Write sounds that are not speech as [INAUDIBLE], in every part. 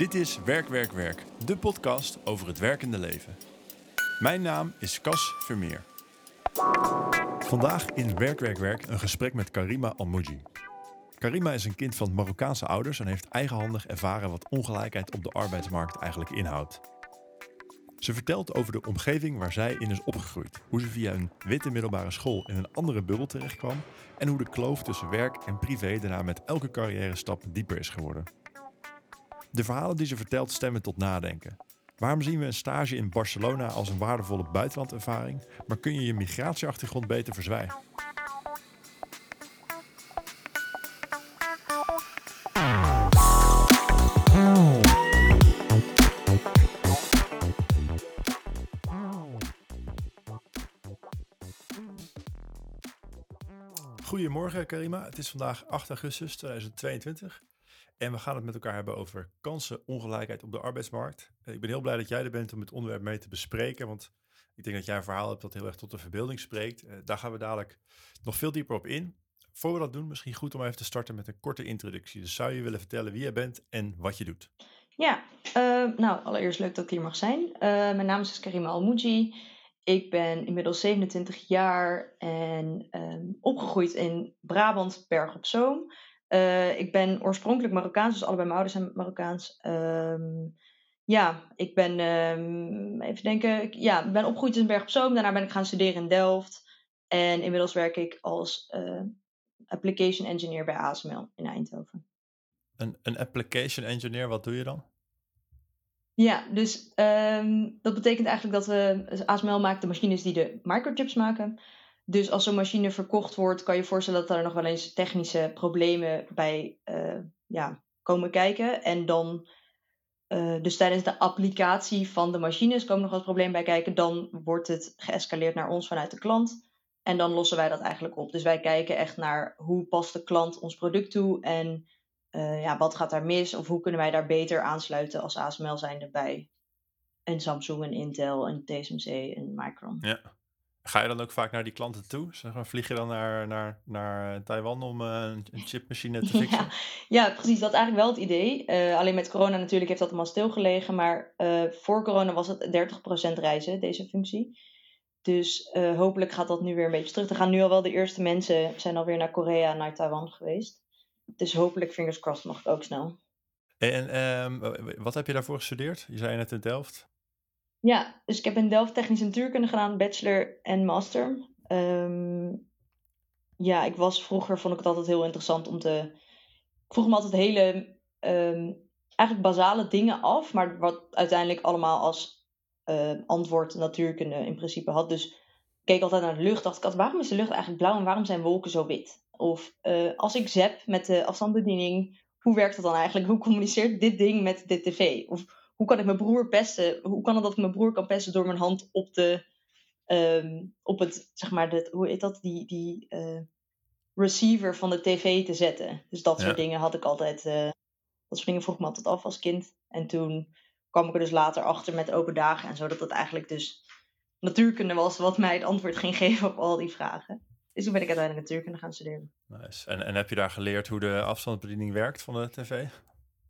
Dit is Werk, Werk, Werk, de podcast over het werkende leven. Mijn naam is Cas Vermeer. Vandaag in Werk, Werk, Werk een gesprek met Karima Almouji. Karima is een kind van Marokkaanse ouders en heeft eigenhandig ervaren wat ongelijkheid op de arbeidsmarkt eigenlijk inhoudt. Ze vertelt over de omgeving waar zij in is opgegroeid, hoe ze via een witte middelbare school in een andere bubbel terechtkwam en hoe de kloof tussen werk en privé daarna met elke carrière stap dieper is geworden. De verhalen die ze vertelt stemmen tot nadenken. Waarom zien we een stage in Barcelona als een waardevolle buitenlandervaring, maar kun je je migratieachtergrond beter verzwijgen? Goedemorgen Karima, het is vandaag 8 augustus 2022 en we gaan het met elkaar hebben over kansenongelijkheid op de arbeidsmarkt. Eh, ik ben heel blij dat jij er bent om het onderwerp mee te bespreken, want ik denk dat jij een verhaal hebt dat heel erg tot de verbeelding spreekt. Uh, daar gaan we dadelijk nog veel dieper op in. Voor we dat doen, misschien goed om even te starten met een korte introductie. Dus zou je willen vertellen wie jij bent en wat je doet? Ja, uh, nou allereerst leuk dat ik hier mag zijn. mijn naam is dus Karima Almouji. Ik ben inmiddels 27 jaar en um, opgegroeid in Brabant, Berg op Zoom. Uh, ik ben oorspronkelijk Marokkaans, dus allebei mijn ouders zijn Marokkaans. Um, ja, ik ben, um, even denken, ja, ben opgegroeid in Berg op Zoom. Daarna ben ik gaan studeren in Delft. En inmiddels werk ik als uh, application engineer bij ASML in Eindhoven. Een, een application engineer, wat doe je dan? Ja, dus um, dat betekent eigenlijk dat we, ASML maakt de machines die de microchips maken. Dus als zo'n machine verkocht wordt, kan je voorstellen dat er nog wel eens technische problemen bij uh, ja, komen kijken. En dan, uh, dus tijdens de applicatie van de machines komen nog wat problemen bij kijken. Dan wordt het geëscaleerd naar ons vanuit de klant. En dan lossen wij dat eigenlijk op. Dus wij kijken echt naar hoe past de klant ons product toe en uh, ja, wat gaat daar mis of hoe kunnen wij daar beter aansluiten als ASML zijnde bij een Samsung, een Intel, een TSMC, een Micron. Ja. Ga je dan ook vaak naar die klanten toe? Zeg maar, vlieg je dan naar, naar, naar Taiwan om uh, een chipmachine te [LAUGHS] fixen? Ja, ja, precies. Dat is eigenlijk wel het idee. Uh, alleen met corona natuurlijk heeft dat allemaal stilgelegen. Maar uh, voor corona was het 30% reizen, deze functie. Dus hopelijk gaat dat nu weer een beetje terug. Er gaan nu al wel de eerste mensen zijn alweer naar Korea en naar Taiwan geweest. Dus hopelijk, fingers crossed, mag ik ook snel. En um, wat heb je daarvoor gestudeerd? Je zei net in Delft. Ja, dus ik heb in Delft technische natuurkunde gedaan, bachelor en master. Um, ja, ik was vroeger, vond ik het altijd heel interessant om te... Ik vroeg me altijd hele, um, eigenlijk basale dingen af, maar wat uiteindelijk allemaal als uh, antwoord natuurkunde in principe had. Dus ik keek altijd naar de lucht, dacht ik altijd, waarom is de lucht eigenlijk blauw en waarom zijn wolken zo wit? Of uh, als ik zap met de afstandsbediening, hoe werkt dat dan eigenlijk? Hoe communiceert dit ding met de tv? Of hoe kan ik mijn broer pesten? Hoe kan het dat ik mijn broer kan pesten door mijn hand op de, um, op het, zeg maar, hoe heet dat, die, die uh, receiver van de tv te zetten? Dus dat soort dingen had ik altijd, uh, dat soort dingen vroeg me altijd af als kind. En toen kwam ik er dus later achter met open dagen en zo, dat het eigenlijk dus natuurkunde was wat mij het antwoord ging [LAUGHS] geven op al die vragen. Dus toen ben ik uiteindelijk natuurkunde gaan studeren. Nice. En, en heb je daar geleerd hoe de afstandsbediening werkt van de tv?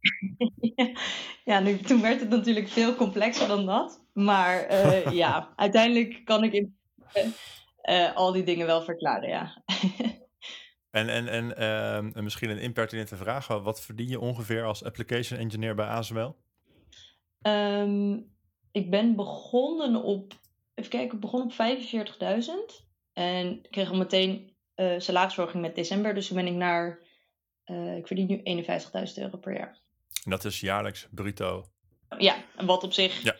[LAUGHS] ja, nu, toen werd het natuurlijk veel complexer dan dat. Maar uh, [LAUGHS] ja, uiteindelijk kan ik in, uh, al die dingen wel verklaren, ja. [LAUGHS] en en, en uh, misschien een impertinente vraag. Wat verdien je ongeveer als application engineer bij ASML? Um, ik ben begonnen op, even kijken, ik begon op 45.000. En kreeg al meteen uh, salarisverhoging met december. Dus toen ben ik naar, ik verdien nu 51.000 euro per jaar. En dat is jaarlijks bruto. Ja, wat op zich ja.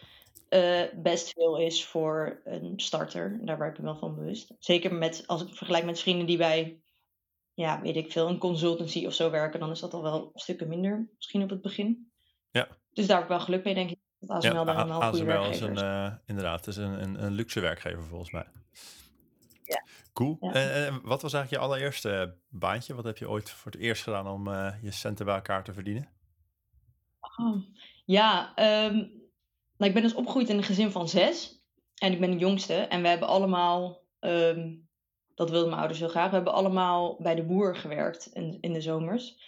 uh, best veel is voor een starter. Daar ben ik me wel van bewust. Zeker met, als ik vergelijk met vrienden die bij, ja, weet ik veel, een consultancy of zo werken, dan is dat al wel stukken minder, misschien op het begin. Ja. Dus daar heb ik wel geluk mee, denk ik. Dat ASML ja, daar een goede werkgever is. Een, uh, inderdaad, het is een, een, een, luxe werkgever volgens mij. Ja. Cool. Ja. En, en, wat was eigenlijk je allereerste baantje? Wat heb je ooit voor het eerst gedaan om je centen bij elkaar te verdienen? Oh, ja, um, nou, ik ben dus opgegroeid in een gezin van zes. En ik ben de jongste. En we hebben allemaal, um, dat wilden mijn ouders heel graag, we hebben allemaal bij de boer gewerkt in, in de zomers.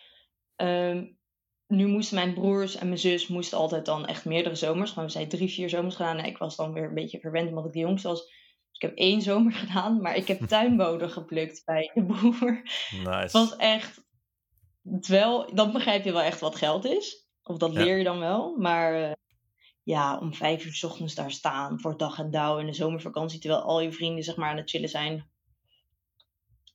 Um, nu moesten mijn broers en mijn zus moesten altijd dan echt meerdere zomers. Gewoon, we zijn drie, vier zomers gedaan. En ik was dan weer een beetje verwend omdat ik de jongste was. Dus ik heb één zomer [LAUGHS] gedaan. Maar ik heb [LAUGHS] tuinboden geplukt bij de boer. Nice. Het was echt... Wel, dan begrijp je wel echt wat geld is. Of dat leer je dan wel. Maar eh, ja, om vijf uur 's ochtends daar staan voor dag en dauw in de zomervakantie. Terwijl al je vrienden zeg maar aan het chillen zijn.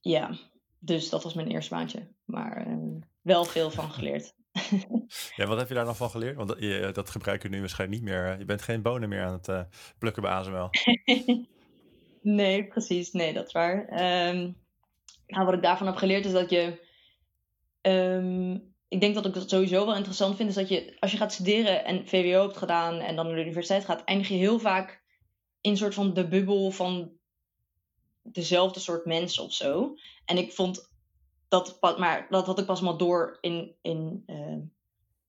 Ja, dus dat was mijn eerste baantje. Maar eh, wel veel van geleerd. [LAUGHS] Ja, wat heb je daar dan van geleerd? Want dat, je, dat gebruik je nu waarschijnlijk niet meer. Je bent geen bonen meer aan het eh, plukken bij ASML. [LAUGHS] nee, precies. Nee, dat is waar. Ehm, nou, wat ik daarvan heb geleerd is dat je. ehm, ik denk dat ik het sowieso wel interessant vind, is dat je als je gaat studeren en VWO hebt gedaan en dan naar de universiteit gaat, eindig je heel vaak in een soort van de bubbel van dezelfde soort mensen of zo. En ik vond dat, maar dat had ik pas maar door in, in ehm,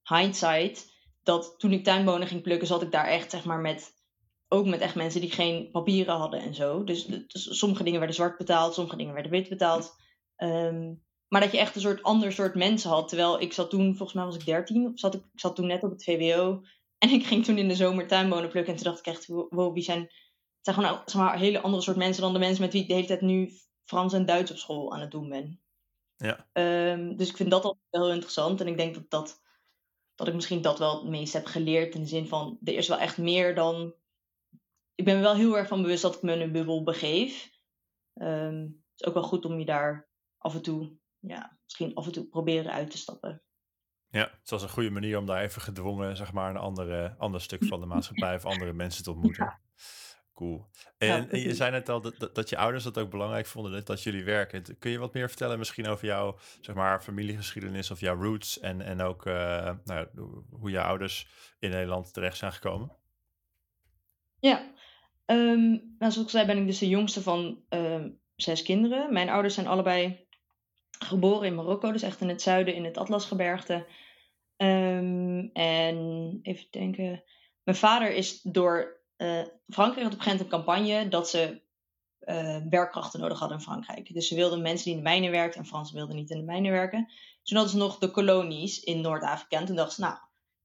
hindsight, dat toen ik tuinbonen ging plukken, zat ik daar echt zeg maar met ook met echt mensen die geen papieren hadden en zo. Dus, dus sommige dingen werden zwart betaald, sommige dingen werden wit betaald. Ehm, maar dat je echt een soort ander soort mensen had. Terwijl ik zat toen, volgens mij was ik 13, of zat ik, ik zat toen net op het VWO. [LAUGHS] En ik ging toen in de zomer tuinbonen plukken. En toen dacht ik echt, wow, wie zijn. Het zijn gewoon zeg maar, hele andere soort mensen dan de mensen met wie ik de hele tijd nu Frans en Duits op school aan het doen ben. Ja. Ehm, dus ik vind dat altijd wel heel interessant. En ik denk dat, dat, dat ik misschien dat wel het meest heb geleerd. In de zin van, er is wel echt meer dan ik ben me wel heel erg van bewust dat ik me in een bubbel begeef. Ehm, het is ook wel goed om je daar af en toe, ja, misschien af en toe proberen uit te stappen. Ja, het was een goede manier om daar even gedwongen, zeg maar, een andere, ander stuk van de maatschappij of andere [LAUGHS] mensen te ontmoeten. Cool. En, Ja, en je zei net al dat, dat, je ouders dat ook belangrijk vonden, dat, dat jullie werken. Kun je wat meer vertellen misschien over jouw, zeg maar, familiegeschiedenis of jouw roots en, en ook eh, nou, hoe je ouders in Nederland terecht zijn gekomen? Ja, ehm, nou, zoals ik zei ben ik dus de jongste van ehm, zes kinderen. Mijn ouders zijn allebei geboren in Marokko, dus echt in het zuiden, in het Atlasgebergte. Ehm, en even denken. Mijn vader is door. eh, Frankrijk had op een gegeven een campagne dat ze eh, werkkrachten nodig hadden in Frankrijk. Dus ze wilden mensen die in de mijnen werkten en Fransen wilden niet in de mijnen werken. Toen hadden ze nog de kolonies in Noord-Afrika. En toen dachten ze, nou,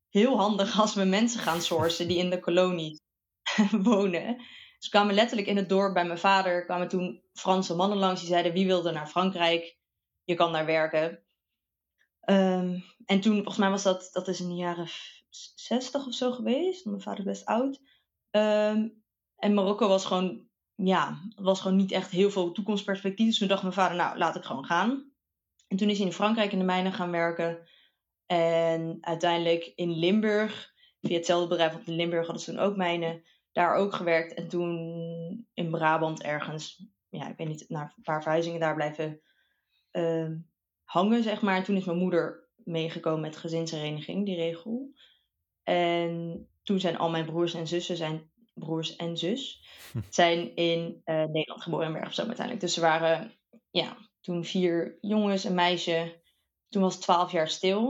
heel handig als we mensen gaan sourcen die in de kolonies [LAUGHS] wonen. Dus kwamen letterlijk in het dorp bij mijn vader. kwamen toen Franse mannen langs die zeiden: wie wilde naar Frankrijk? Je kan daar werken. Ehm, en toen, volgens mij was dat, dat is in de jaren 60 of zo geweest. Mijn vader is best oud. Ehm, en Marokko was gewoon, ja, was gewoon niet echt heel veel toekomstperspectief. Dus toen dacht mijn vader, nou, laat ik gewoon gaan. En toen is hij in Frankrijk in de mijnen gaan werken. En uiteindelijk in Limburg, via hetzelfde bedrijf, want in Limburg hadden ze toen ook mijnen, daar ook gewerkt. En toen in Brabant ergens, ja, ik weet niet, naar een paar verhuizingen daar blijven ehm, hangen, zeg maar. En toen is mijn moeder meegekomen met gezinshereniging, die regel. En toen zijn al mijn broers en zussen, zijn broers en zus, zijn in eh, Nederland geboren in Bergen uiteindelijk. Dus ze waren, ja, toen vier jongens, een meisje. Toen was het twaalf jaar stil.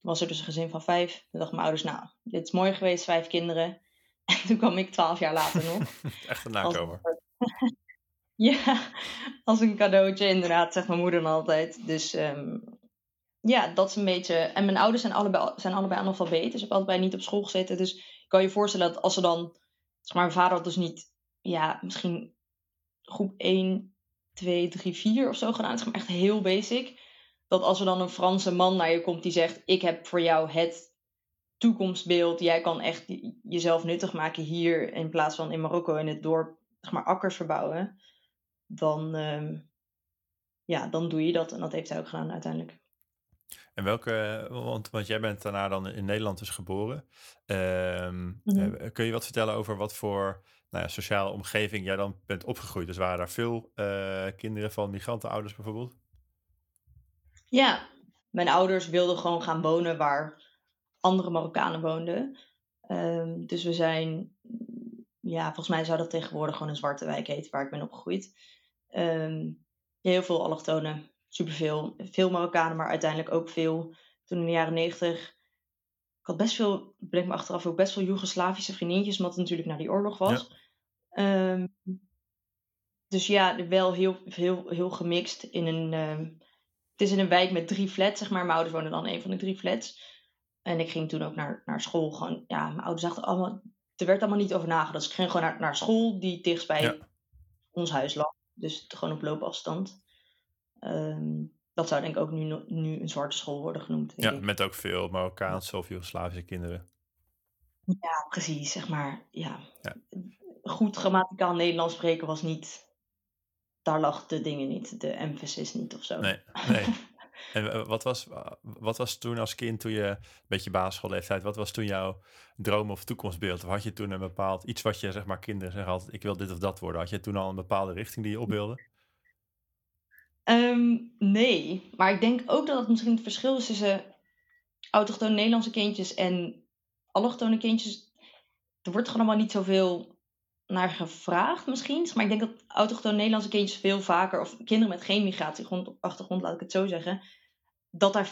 Toen was er dus een gezin van vijf. Toen dachten mijn ouders, nou, dit is mooi geweest, vijf kinderen. [LAUGHS] En toen kwam ik twaalf jaar later nog. [LAUGHS] Echt een Als- nakomer. Ja, [LAUGHS] als een cadeautje inderdaad, zegt mijn moeder dan altijd. Dus ehm, ja, dat is een beetje... En mijn ouders zijn allebei, zijn allebei analfabeet, dus ik heb allebei niet op school gezeten. Dus ik kan je voorstellen dat als ze dan... Zeg maar, mijn vader had dus niet, ja, misschien groep 1, 2, 3, 4 of zo gedaan. Is gewoon echt heel basic. Dat als er dan een Franse man naar je komt die zegt... Ik heb voor jou het toekomstbeeld. Jij kan echt jezelf nuttig maken hier in plaats van in Marokko in het dorp zeg maar, akkers verbouwen. Dan, ehm, ja, dan doe je dat. En dat heeft hij ook gedaan uiteindelijk. En welke, want, want jij bent daarna dan in Nederland dus geboren. Ehm, Mhm. eh, kun je wat vertellen over wat voor nou ja, sociale omgeving jij dan bent opgegroeid? Dus waren daar veel eh, kinderen van migrantenouders bijvoorbeeld? Ja, mijn ouders wilden gewoon gaan wonen waar andere Marokkanen woonden. Ehm, dus we zijn, ja, volgens mij zou dat tegenwoordig gewoon een zwarte wijk heten waar ik ben opgegroeid. Ehm, heel veel allochtonen, superveel. Veel Marokkanen, maar uiteindelijk ook veel. Toen in de jaren negentig, ik had best veel, bleek me achteraf ook best veel Joegoslavische vriendinnetjes, omdat het natuurlijk naar die oorlog was. Ehm, dus ja, wel heel, heel, heel gemixt in een. ehm, het is in een wijk met drie flats, zeg maar. Mijn ouders wonen dan in een van de drie flats. En ik ging toen ook naar, naar school. Gewoon, ja, mijn ouders dachten allemaal, er werd allemaal niet over nagedacht. Dus ik ging gewoon naar, naar school die dichtst bij ons huis lag. Dus gewoon op loopafstand. Ehm, dat zou denk ik ook nu, nu een zwarte school worden genoemd. Ja, met ook veel Marokkaanse of Joegoslavische kinderen. Ja, precies, zeg maar. Ja. ja. Goed grammaticaal Nederlands spreken was niet... Daar lag de dingen niet, de emphasis niet of zo. Nee, nee. [LAUGHS] En eh, wat was, wat was toen als kind, toen je een beetje basisschoolleeftijd, wat was toen jouw droom of toekomstbeeld? Of had je toen een bepaald iets wat je, zeg maar, kinderen zeggen altijd, ik wil dit of dat worden. Had je toen al een bepaalde richting die je opbeelde? Ehm, nee, maar ik denk ook dat het misschien het verschil is tussen autochtone Nederlandse kindjes en allochtone kindjes. Er wordt gewoon allemaal niet zoveel naar gevraagd misschien. Maar ik denk dat autochtone Nederlandse kindjes veel vaker, of kinderen met geen migratieachtergrond, laat ik het zo zeggen, dat daar,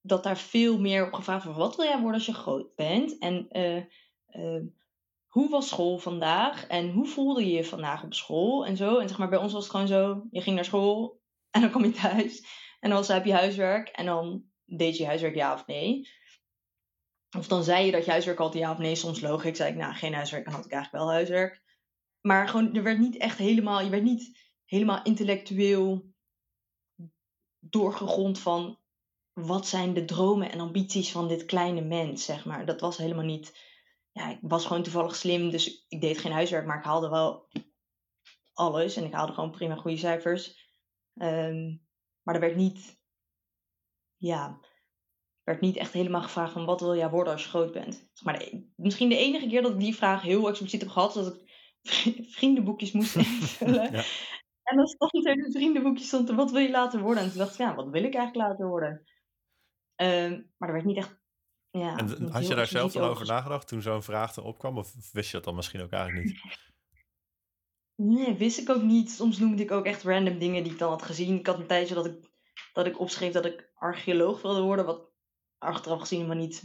dat daar veel meer op gevraagd wordt. Wat wil jij worden als je groot bent? En uh, uh, hoe was school vandaag? En hoe voelde je je vandaag op school? En zo. En zeg maar, bij ons was het gewoon zo, je ging naar school en dan kom je thuis. En dan was, heb je huiswerk en dan deed je huiswerk ja of nee. Of dan zei je dat je huiswerk altijd ja of nee. Soms loog ik, zei ik, nou, geen huiswerk. Dan had ik eigenlijk wel huiswerk. Maar gewoon, er werd niet echt helemaal, je werd niet helemaal intellectueel doorgegrond van wat zijn de dromen en ambities van dit kleine mens, zeg maar. Dat was helemaal niet, ja, ik was gewoon toevallig slim, dus ik deed geen huiswerk, maar ik haalde wel alles en ik haalde gewoon prima goede cijfers. Ehm, maar er werd niet, ja, werd niet echt helemaal gevraagd van wat wil jij worden als je groot bent. maar misschien de enige keer dat ik die vraag heel expliciet heb gehad, is dat ik vriendenboekjes moest [LAUGHS] invullen. ja. En dan stond er in het vriendenboekje stond er, wat wil je later worden? En toen dacht ik, ja, wat wil ik eigenlijk later worden? Ehm, maar er werd niet echt... Ja, en had je daar zelf al over nagedacht toen zo'n vraag erop kwam? Of wist je dat dan misschien ook eigenlijk niet? Nee, wist ik ook niet. Soms noemde ik ook echt random dingen die ik dan had gezien. Ik had een tijdje dat ik, dat ik opschreef dat ik archeoloog wilde worden, wat achteraf gezien maar niet.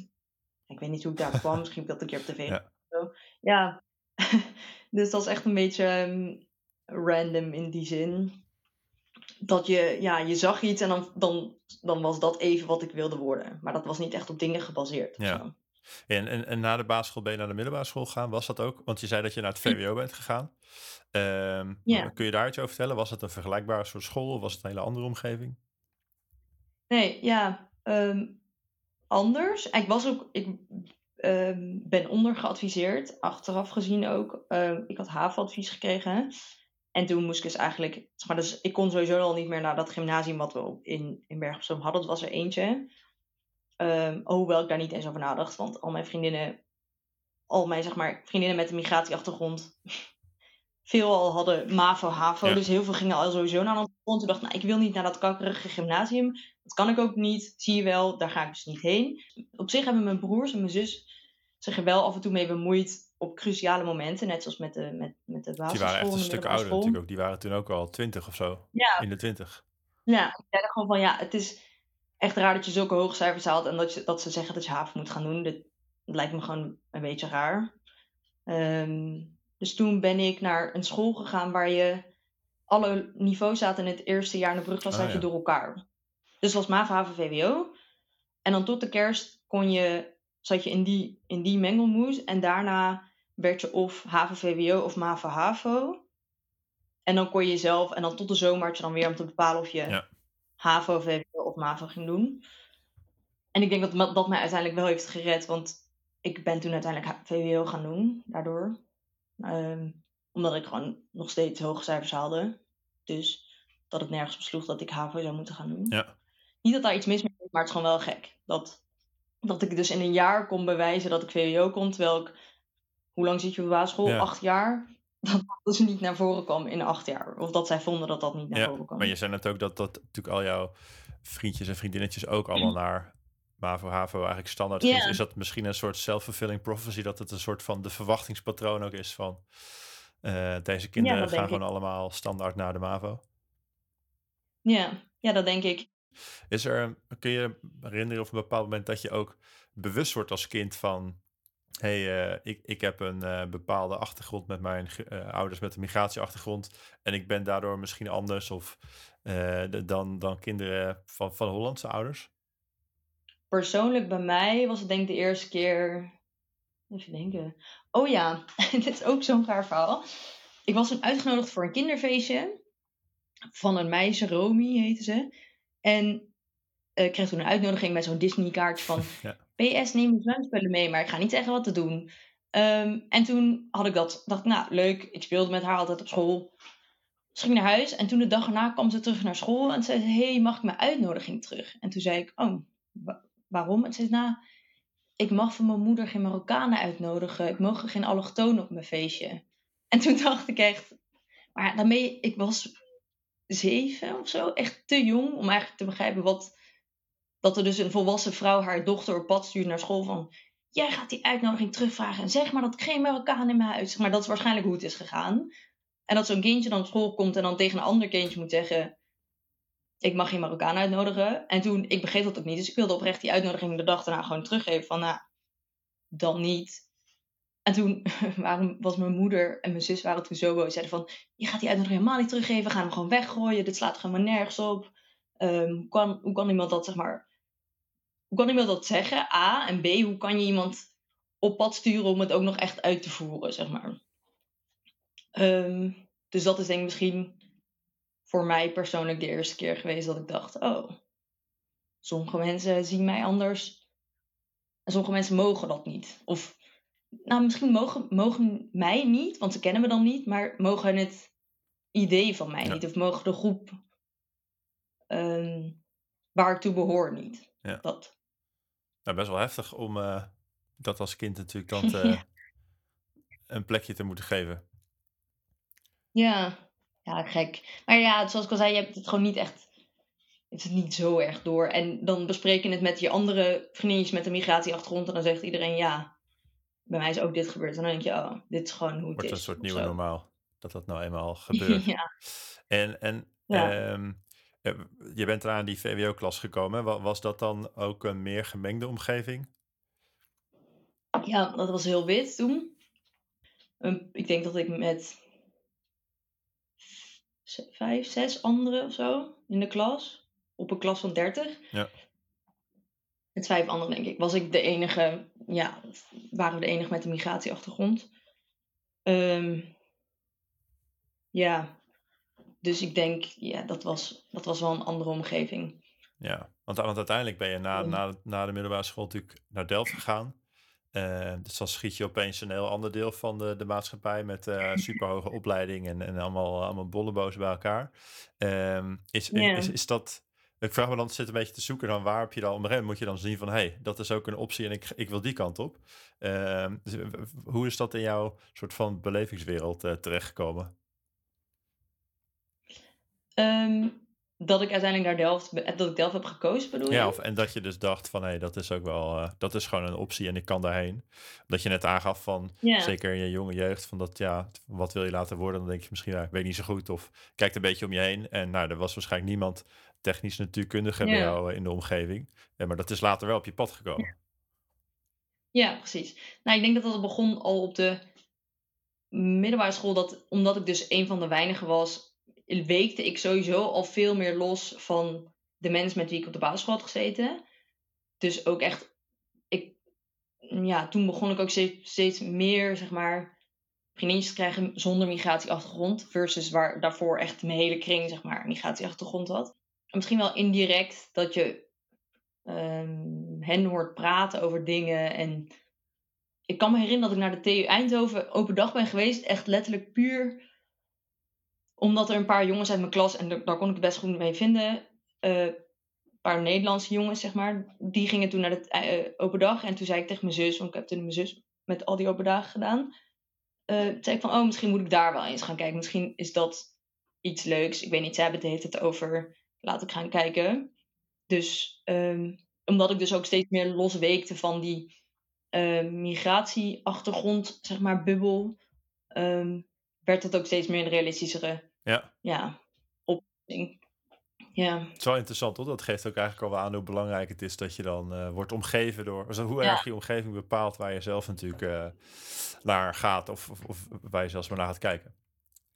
Ik weet niet hoe ik daar kwam. Misschien heb ik dat een keer op tv. Ja. ja. [LAUGHS] dus dat is echt een beetje ehm, random in die zin. Dat je, ja, je zag iets en dan, dan, dan was dat even wat ik wilde worden. Maar dat was niet echt op dingen gebaseerd. Ja. En, en, en na de basisschool ben je naar de middelbare school gegaan. Was dat ook? Want je zei dat je naar het VWO bent gegaan. Um, ja. Kun je daar iets over vertellen? Was het een vergelijkbare soort school of was het een hele andere omgeving? Nee, ja. Um, anders. Ik was ook, ik um, ben ondergeadviseerd, achteraf gezien ook. Uh, ik had HAVO-advies gekregen. En toen moest ik dus eigenlijk, maar dus ik kon sowieso al niet meer naar dat gymnasium wat we in, in hadden. Dat was er eentje. Um, hoewel ik daar niet eens over nadacht, want al mijn vriendinnen, al mijn zeg maar, vriendinnen met een migratieachtergrond, veel al hadden MAVO, HAVO. Dus heel veel gingen al sowieso naar een grond. Toen dacht ik, nou, ik wil niet naar dat kakkerige gymnasium. Dat kan ik ook niet. Zie je wel, daar ga ik dus niet heen. Op zich hebben mijn broers en mijn zus zich er wel af en toe mee bemoeid op cruciale momenten. Net zoals met de, met, met de basisschool. Die waren echt een stuk ouder natuurlijk ook. Die waren toen ook al twintig of zo. Ja. In de twintig. Ja, ik zei gewoon van ja, het is echt raar dat je zulke hoge cijfers haalt. En dat, je, dat ze zeggen dat je haven moet gaan doen. Dat, lijkt me gewoon een beetje raar. Um, dus toen ben ik naar een school gegaan waar je alle niveaus zaten in het eerste jaar in de brugklas oh, je door elkaar. Dus was MAVO, HAVO, VWO. En dan tot de kerst kon je, zat je in die, in die mengelmoes. En daarna werd je of HAVO, VWO of MAVO, HAVO. En dan kon je zelf, en dan tot de zomer had je dan weer om te bepalen of je ja. HAVO, VWO of MAVO ging doen. En ik denk dat dat mij uiteindelijk wel heeft gered, want ik ben toen uiteindelijk VWO gaan doen, daardoor. Ehm, omdat ik gewoon nog steeds hoge cijfers haalde. Dus dat het nergens besloeg dat ik HAVO zou moeten gaan doen. Ja. Niet dat daar iets mis mee is, maar het is gewoon wel gek. Dat, dat ik dus in een jaar kon bewijzen dat ik VWO kon. Terwijl ik, hoe lang zit je op basisschool? Acht jaar. [LAUGHS] Dat dat dus niet naar voren kwam in acht jaar. Of dat zij vonden dat dat niet naar voren kwam. Maar je zei net ook dat, dat natuurlijk al jouw vriendjes en vriendinnetjes ook allemaal naar MAVO, HAVO eigenlijk standaard yeah. is. dat misschien een soort self-fulfilling prophecy? Dat het een soort van de verwachtingspatroon ook is van... Uh, deze kinderen gaan gewoon allemaal standaard naar de MAVO? Ja, ja, dat denk ik. Is er, kun je herinneren op een bepaald moment dat je ook bewust wordt als kind van... hey, uh, ik, ik heb een uh, bepaalde achtergrond met mijn ouders met een migratieachtergrond... en ik ben daardoor misschien anders of, dan, dan kinderen van, van Hollandse ouders? Persoonlijk bij mij was het denk ik de eerste keer. Even denken. Oh ja, [LAUGHS] dit is ook zo'n raar verhaal. Ik was toen uitgenodigd voor een kinderfeestje. Van een meisje, Romy heette ze. En uh, ik kreeg toen een uitnodiging met zo'n Disney-kaartje van... [LAUGHS] Ja. PS, neem je zwemspullen mee, maar ik ga niet zeggen wat te doen. Ehm, en toen had ik dat, dacht ik, nou leuk, ik speelde met haar altijd op school. Ze ging naar huis en toen de dag erna kwam ze terug naar school en zei: hey, mag ik mijn uitnodiging terug? En toen zei ik: Oh, waarom? Ze zei: Nou, ik mag van mijn moeder geen Marokkanen uitnodigen. Ik mag geen allochtonen op mijn feestje. En toen [LAUGHS] dacht ik echt, maar daarmee, ik was zeven of zo, echt te jong om eigenlijk te begrijpen wat, dat er dus een volwassen vrouw haar dochter op pad stuurt naar school van, jij gaat die uitnodiging terugvragen en zeg maar dat ik geen Marokkaan in mijn huis, zeg maar dat is waarschijnlijk hoe het is gegaan. En dat zo'n kindje dan op school komt en dan tegen een ander kindje moet zeggen, ik mag geen Marokkaan uitnodigen. En toen, ik begreep dat ook niet, dus ik wilde oprecht die uitnodiging de dag daarna gewoon teruggeven van, nou, dan niet. En toen [LAUGHS] waren, was mijn moeder en mijn zus waren toen zo boos. Zeiden van, je gaat die uitnodiging helemaal niet teruggeven. Gaan hem gewoon weggooien. Dit slaat gewoon nergens op. Um, hoe, kan, hoe kan iemand dat, zeg maar... Hoe kan iemand dat zeggen? A. En B. Hoe kan je iemand op pad sturen om het ook nog echt uit te voeren, zeg maar. Um, dus dat is denk ik misschien voor mij persoonlijk de eerste keer geweest dat ik dacht... Oh, sommige mensen zien mij anders. En sommige mensen mogen dat niet. Of nou, misschien mogen, mogen mij niet, want ze kennen me dan niet, maar mogen het idee van mij niet. Of mogen de groep um, waar ik toe behoor niet. Ja. Dat. Nou, best wel heftig om uh, dat als kind natuurlijk [LAUGHS] dan te, een plekje te moeten geven. Ja, ja, gek. Maar ja, zoals ik al zei, je hebt het gewoon niet echt. Het is niet zo erg door. En dan bespreek je het met je andere vriendjes met een migratieachtergrond. En dan zegt iedereen ja bij mij is ook dit gebeurd. En dan denk je, oh, dit is gewoon hoe het Wordt is. een soort nieuwe normaal. Dat dat nou eenmaal [LAUGHS] gebeurt. ja. En, en ehm, eh, je bent eraan die VWO-klas gekomen. Was dat dan ook een meer gemengde omgeving? Ja, dat was heel wit toen. ik denk dat ik met vijf, zes anderen of zo in de klas. Op een klas van dertig. Ja met vijf anderen, denk ik, was ik de enige, ja, waren we de enige met een migratieachtergrond. Um, ja, dus ik denk, ja, dat was, dat was wel een andere omgeving. Ja, want, want uiteindelijk ben je na, na, na de middelbare school natuurlijk naar Delft gegaan. Uh, dus dan schiet je opeens een heel ander deel van de, de maatschappij met uh, [LAUGHS] superhoge opleiding en, en allemaal, allemaal bolleboos bij elkaar. Um, is, is, is, dat, ik vraag me dan, zit een beetje te zoeken dan waar heb je dan, op een gegeven moment moet je dan zien van, hé, hey, dat is ook een optie en ik, ik wil die kant op. Dus, hoe is dat in jouw soort van belevingswereld uh, terechtgekomen? Um, dat ik uiteindelijk naar Delft, dat ik Delft heb gekozen bedoel Ja, of, en dat je dus dacht van, hé, hey, dat is ook wel, uh, dat is gewoon een optie en ik kan daarheen. Dat je net aangaf van, yeah. zeker in je jonge jeugd, van dat, ja, wat wil je laten worden? Dan denk je misschien, ja, ik weet niet zo goed of kijkt een beetje om je heen. En nou, er was waarschijnlijk niemand technisch natuurkundige bij jou eh, in de omgeving. Ja, maar dat is later wel op je pad gekomen. Ja. precies. Nou, ik denk dat dat begon al op de middelbare school. Dat, omdat ik dus een van de weinigen was, weekte ik sowieso al veel meer los van de mensen met wie ik op de basisschool had gezeten. Dus ook echt, ik, ja, toen begon ik ook steeds, meer, zeg maar, vriendjes te krijgen zonder migratieachtergrond. Versus waar daarvoor echt mijn hele kring, zeg maar, migratieachtergrond had misschien wel indirect dat je um, hen hoort praten over dingen. En ik kan me herinneren dat ik naar de TU Eindhoven open dag ben geweest. Echt letterlijk puur omdat er een paar jongens uit mijn klas, en daar kon ik het best goed mee vinden. Uh, een paar Nederlandse jongens, zeg maar. Die gingen toen naar de uh, open dag. En toen zei ik tegen mijn zus, want ik heb toen mijn zus met al die open dagen gedaan. Uh, zei ik van, oh, misschien moet ik daar wel eens gaan kijken. Misschien is dat iets leuks. Ik weet niet, zij hebben het, het over laat ik gaan kijken. Dus um, omdat ik dus ook steeds meer losweekte van die uh, migratieachtergrond, zeg maar, bubbel, um, werd het ook steeds meer een realistischere ja. Ja, oplossing. Ja. Het is wel interessant, hoor. Dat geeft ook eigenlijk al aan hoe belangrijk het is dat je dan uh, wordt omgeven door... Dus hoe erg je omgeving bepaalt waar je zelf natuurlijk uh, naar gaat of, of, of, waar je zelfs maar naar gaat kijken.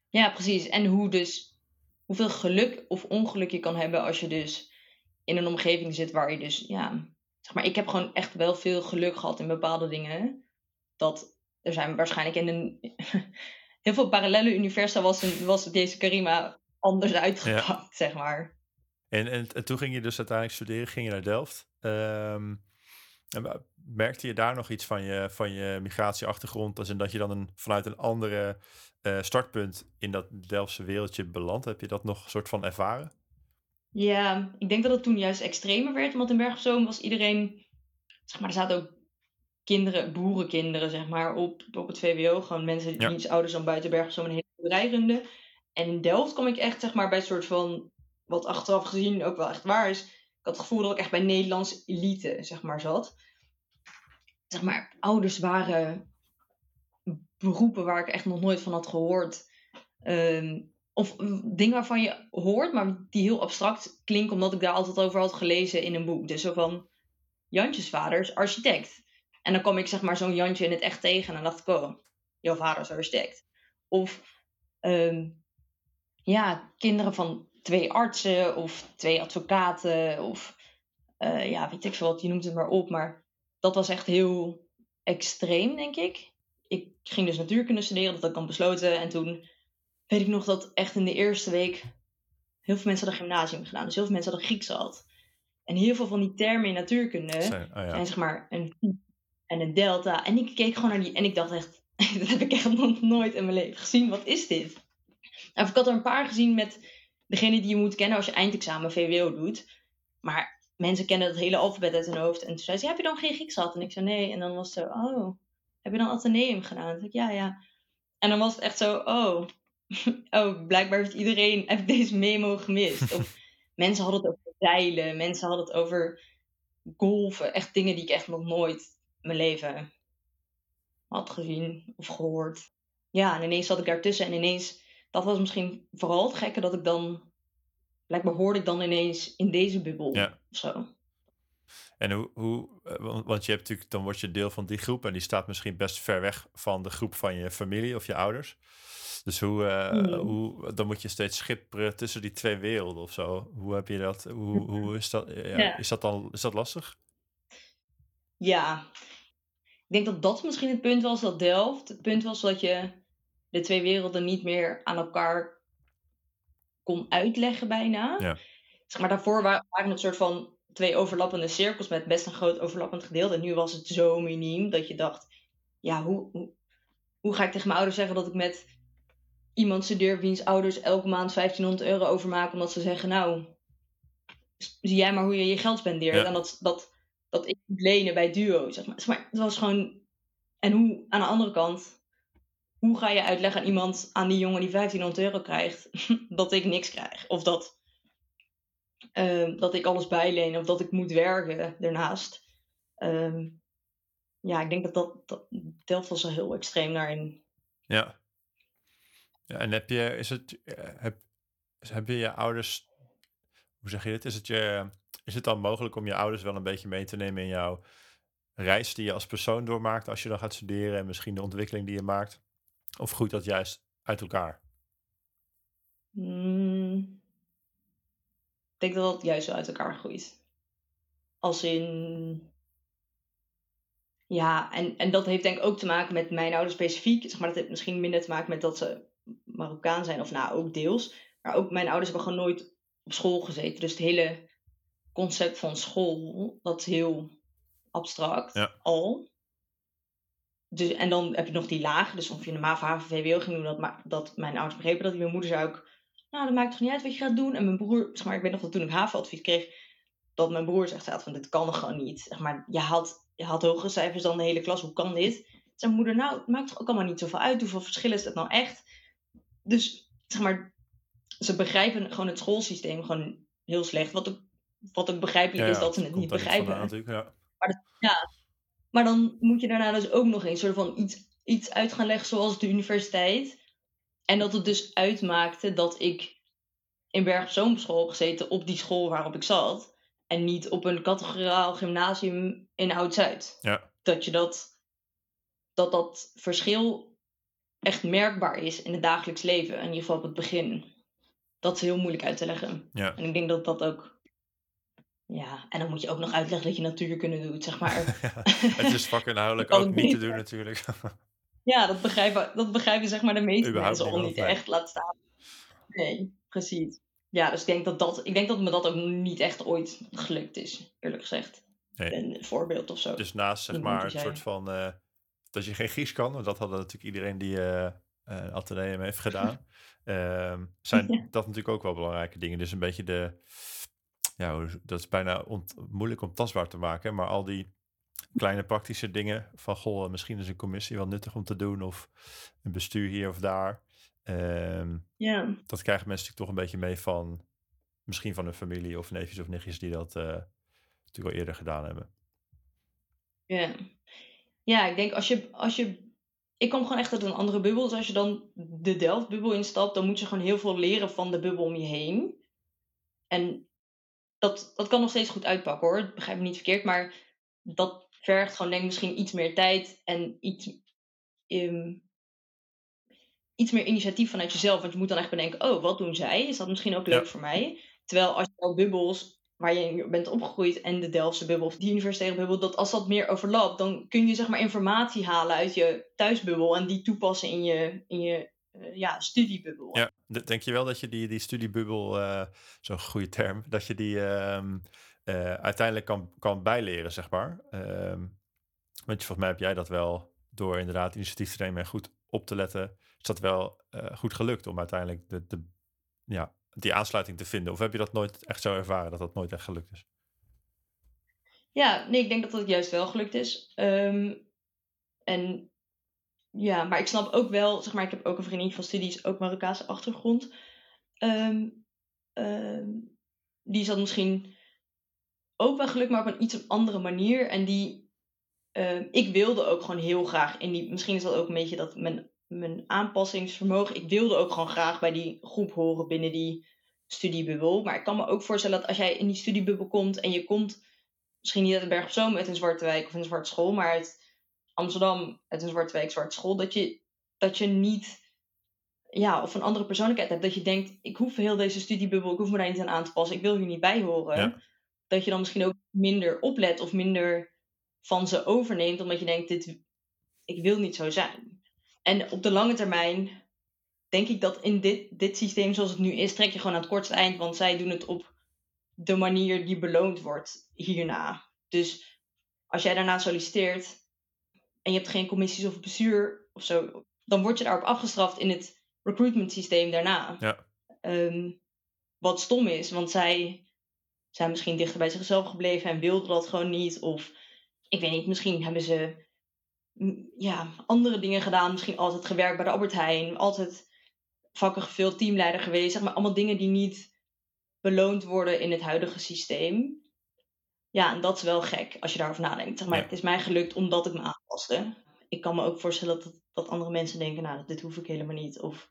Ja, precies. En hoe dus hoeveel geluk of ongeluk je kan hebben als je dus in een omgeving zit waar je dus ja, zeg maar, ik heb gewoon echt wel veel geluk gehad in bepaalde dingen. Dat er zijn waarschijnlijk in een heel veel parallele universa was, een, was deze Karima anders uitgepakt, zeg maar. En, en, toen ging je dus uiteindelijk studeren, ging je naar Delft. Um, en merkte je daar nog iets van je, van je migratieachtergrond? Als in dat je dan een, vanuit een andere uh, startpunt in dat Delftse wereldje belandt? Heb je dat nog een soort van ervaren? Ja, ik denk dat het toen juist extremer werd. Want in Berg op Zoom was iedereen... Zeg maar, er zaten ook kinderen, boerenkinderen, zeg maar, op, op het VWO. Gewoon mensen die ja. iets ouders dan buiten Berg op Zoom een hele bedrijf runden. En in Delft kom ik echt, zeg maar, bij een soort van... Wat achteraf gezien ook wel echt waar is. Ik had het gevoel dat ik echt bij Nederlands elite, zeg maar, zat. Zeg maar, ouders waren beroepen waar ik echt nog nooit van had gehoord. Ehm, of dingen waarvan je hoort, maar die heel abstract klinken, omdat ik daar altijd over had gelezen in een boek. Dus zo van Jantjes vader is architect. En dan kwam ik zeg maar zo'n Jantje in het echt tegen en dan dacht ik, oh, jouw vader is architect. Of ehm, ja, kinderen van twee artsen of twee advocaten of uh, ja, weet ik veel wat, je noemt het maar op. Maar dat was echt heel extreem, denk ik. Ik ging dus natuurkunde studeren, dat had ik dan besloten. En toen weet ik nog dat echt in de eerste week heel veel mensen hadden gymnasium gedaan. Dus heel veel mensen hadden Grieks gehad. En heel veel van die termen in natuurkunde zijn, oh ja. zeg maar een en een delta. En ik keek gewoon naar die en ik dacht echt, [LAUGHS] dat heb ik echt nog nooit in mijn leven gezien. Wat is dit? En ik had er een paar gezien met degene die je moet kennen als je eindexamen VWO doet. Maar mensen kennen het hele alfabet uit hun hoofd. En toen zei ze, heb je dan geen Grieks gehad? En ik zei, nee. En dan was het zo, oh, heb je dan Atheneum gedaan? En ik, ja, ja. En dan was het echt zo, oh, [LAUGHS] oh, blijkbaar heeft iedereen heeft deze memo gemist. Of [LAUGHS] mensen hadden het over zeilen, mensen hadden het over golven. Echt dingen die ik echt nog nooit mijn leven had gezien of gehoord. Ja, en ineens zat ik daartussen en ineens, dat was misschien vooral het gekke dat ik dan blijkbaar hoorde ik dan ineens in deze bubbel ja. of zo. En hoe, hoe, eh, want je hebt natuurlijk, dan word je deel van die groep en die staat misschien best ver weg van de groep van je familie of je ouders. Dus hoe, uh, hoe dan moet je steeds schipperen tussen die twee werelden of zo. Hoe heb je dat? Hoe, hoe is dat? Ja, Is dat dan is dat lastig? Ja, ik denk dat dat misschien het punt was dat Delft. Het punt was dat je de twee werelden niet meer aan elkaar kon uitleggen bijna. Ja. Zeg maar, daarvoor waren het een soort van twee overlappende cirkels met best een groot overlappend gedeelte. En nu was het zo miniem dat je dacht, ja, hoe, hoe, hoe ga ik tegen mijn ouders zeggen dat ik met iemand studeer wiens ouders elke maand 1500 euro overmaken omdat ze zeggen, nou, zie jij maar hoe je je geld spendeert. En dat, dat, dat ik moet lenen bij Duo, zeg maar. Het was gewoon... En hoe, aan de andere kant, hoe ga je uitleggen aan iemand, aan die jongen die 1500 euro krijgt, [LAUGHS] dat ik niks krijg? Of dat, uh, dat ik alles bijleen of dat ik moet werken daarnaast. Um, ja, ik denk dat dat, dat Delft was heel extreem daarin. Ja. ja en heb je, is het, eh, heb, heb je je ouders, hoe zeg je dit? Is het, je, is het dan mogelijk om je ouders wel een beetje mee te nemen in jouw reis die je als persoon doormaakt als je dan gaat studeren en misschien de ontwikkeling die je maakt? Of groeit dat juist uit elkaar? Mm, ik denk dat dat juist zo uit elkaar groeit. Als in. Ja, en, en dat heeft denk ik ook te maken met mijn ouders specifiek. Zeg maar, dat heeft misschien minder te maken met dat ze Marokkaan zijn, of nou ook deels. Maar ook mijn ouders hebben gewoon nooit op school gezeten. Dus het hele concept van school, dat is heel abstract al dus, en dan heb je nog die laag. Dus of je een MAVA, HAVO, VWO ging doen, dat, maar, dat mijn ouders begrepen dat. Mijn moeder zei ook, nou, dat maakt toch niet uit wat je gaat doen. En mijn broer, zeg maar, ik weet nog dat toen ik HAVO-advies kreeg, dat mijn broer zegt van, dit kan gewoon niet. Zeg maar, je had, je had hogere cijfers dan de hele klas, hoe kan dit? Zei mijn moeder, nou, het maakt toch ook allemaal niet zoveel uit. Hoeveel verschil is dat nou echt? Dus, zeg maar, ze begrijpen gewoon het schoolsysteem gewoon heel slecht. Wat ook, wat begrijpelijk is dat ze het niet begrijpen. ja. Maar dat, ja, maar dan moet je daarna dus ook nog eens soort van iets, iets uit gaan leggen zoals de universiteit. En dat het dus uitmaakte dat ik in Berg op school heb gezeten op die school waarop ik zat. En niet op een categoriaal gymnasium in Oud-Zuid. Ja. Dat je dat, dat dat verschil echt merkbaar is in het dagelijks leven. In ieder geval op het begin. Dat is heel moeilijk uit te leggen. Ja. En ik denk dat dat ook ja, en dan moet je ook nog uitleggen dat je natuurkunde doet, zeg maar. [LAUGHS] het is vakinhoudelijk [LAUGHS] ook niet te doen natuurlijk. [LAUGHS] ja, dat begrijpen, dat begrijpen zeg maar de meeste mensen al niet echt, laat staan. Nee, precies. Ja, dus ik denk dat, dat, ik denk dat me dat ook niet echt ooit gelukt is, eerlijk gezegd. Nee. Een voorbeeld of zo. Dus naast zeg maar een soort van uh, dat je geen Grieks kan, want dat hadden natuurlijk iedereen die uh, uh, heeft gedaan. Ehm, zijn dat natuurlijk ook wel belangrijke dingen. Dus een beetje de, ja, dat is bijna moeilijk om tastbaar te maken, maar al die kleine praktische dingen van, goh, misschien is een commissie wel nuttig om te doen of een bestuur hier of daar. Um, ja. Dat krijgen mensen natuurlijk toch een beetje mee van, misschien van hun familie of neefjes of nichtjes die dat uh, natuurlijk al eerder gedaan hebben. Ja, ja ik denk als je, als je ik kom gewoon echt uit een andere bubbel. Dus als je dan de Delft-bubbel instapt, dan moet je gewoon heel veel leren van de bubbel om je heen. En dat, dat kan nog steeds goed uitpakken hoor, begrijp me niet verkeerd. Maar dat vergt gewoon denk ik misschien iets meer tijd en iets, um, iets meer initiatief vanuit jezelf. Want je moet dan echt bedenken, oh, wat doen zij? Is dat misschien ook leuk voor mij? Terwijl als je jouw bubbels waar je bent opgegroeid en de Delftse bubbel of de universitaire bubbel, dat als dat meer overlapt, dan kun je zeg maar informatie halen uit je thuisbubbel en die toepassen in je, in je uh, ja, studiebubbel. Ja, denk je wel dat je die, die studiebubbel, uh, zo'n goede term, dat je die uh, uiteindelijk kan, kan bijleren, zeg maar? Ehm, want volgens mij heb jij dat wel door inderdaad initiatief te nemen en goed op te letten, is dat wel goed gelukt om uiteindelijk de, de, ja, die aansluiting te vinden? Of heb je dat nooit echt zo ervaren dat dat nooit echt gelukt is? Ja, nee, ik denk dat dat juist wel gelukt is. Ehm, en ja, maar ik snap ook wel, zeg maar, ik heb ook een vriendin van studies, ook Marokkaanse achtergrond. Um, um, die zat misschien ook wel gelukt, maar op een iets andere manier. En die, ik wilde ook gewoon heel graag in die, misschien is dat ook een beetje dat mijn mijn aanpassingsvermogen. Ik wilde ook gewoon graag bij die groep horen binnen die studiebubbel. Maar ik kan me ook voorstellen dat als jij in die studiebubbel komt en je komt misschien niet uit een Berg op Zoom, uit een Zwarte Wijk of een Zwarte School, maar uit Amsterdam, uit een Zwarte Wijk, Zwarte School, dat je, dat je niet, ja, of een andere persoonlijkheid hebt. Dat je denkt, ik hoef heel deze studiebubbel, ik hoef me daar niet aan aan te passen, ik wil hier niet bij horen. Dat je dan misschien ook minder oplet of minder van ze overneemt, omdat je denkt, dit, ik wil niet zo zijn. En op de lange termijn denk ik dat in dit, dit systeem zoals het nu is, trek je gewoon aan het kortste eind. Want zij doen het op de manier die beloond wordt hierna. Dus als jij daarna solliciteert en je hebt geen commissies of bestuur of zo, dan word je daarop afgestraft in het recruitment systeem daarna. Ja. Ehm, wat stom is, want zij zijn misschien dichter bij zichzelf gebleven en wilden dat gewoon niet. Of ik weet niet, misschien hebben ze ja, andere dingen gedaan. Misschien altijd gewerkt bij de Albert Heijn. Altijd vakken gevuld, teamleider geweest. Zeg maar allemaal dingen die niet beloond worden in het huidige systeem. Ja, en dat is wel gek als je daarover nadenkt. Zeg maar, Het is mij gelukt omdat ik me aanpaste. Ik kan me ook voorstellen dat, dat andere mensen denken, nou, dit hoef ik helemaal niet. Of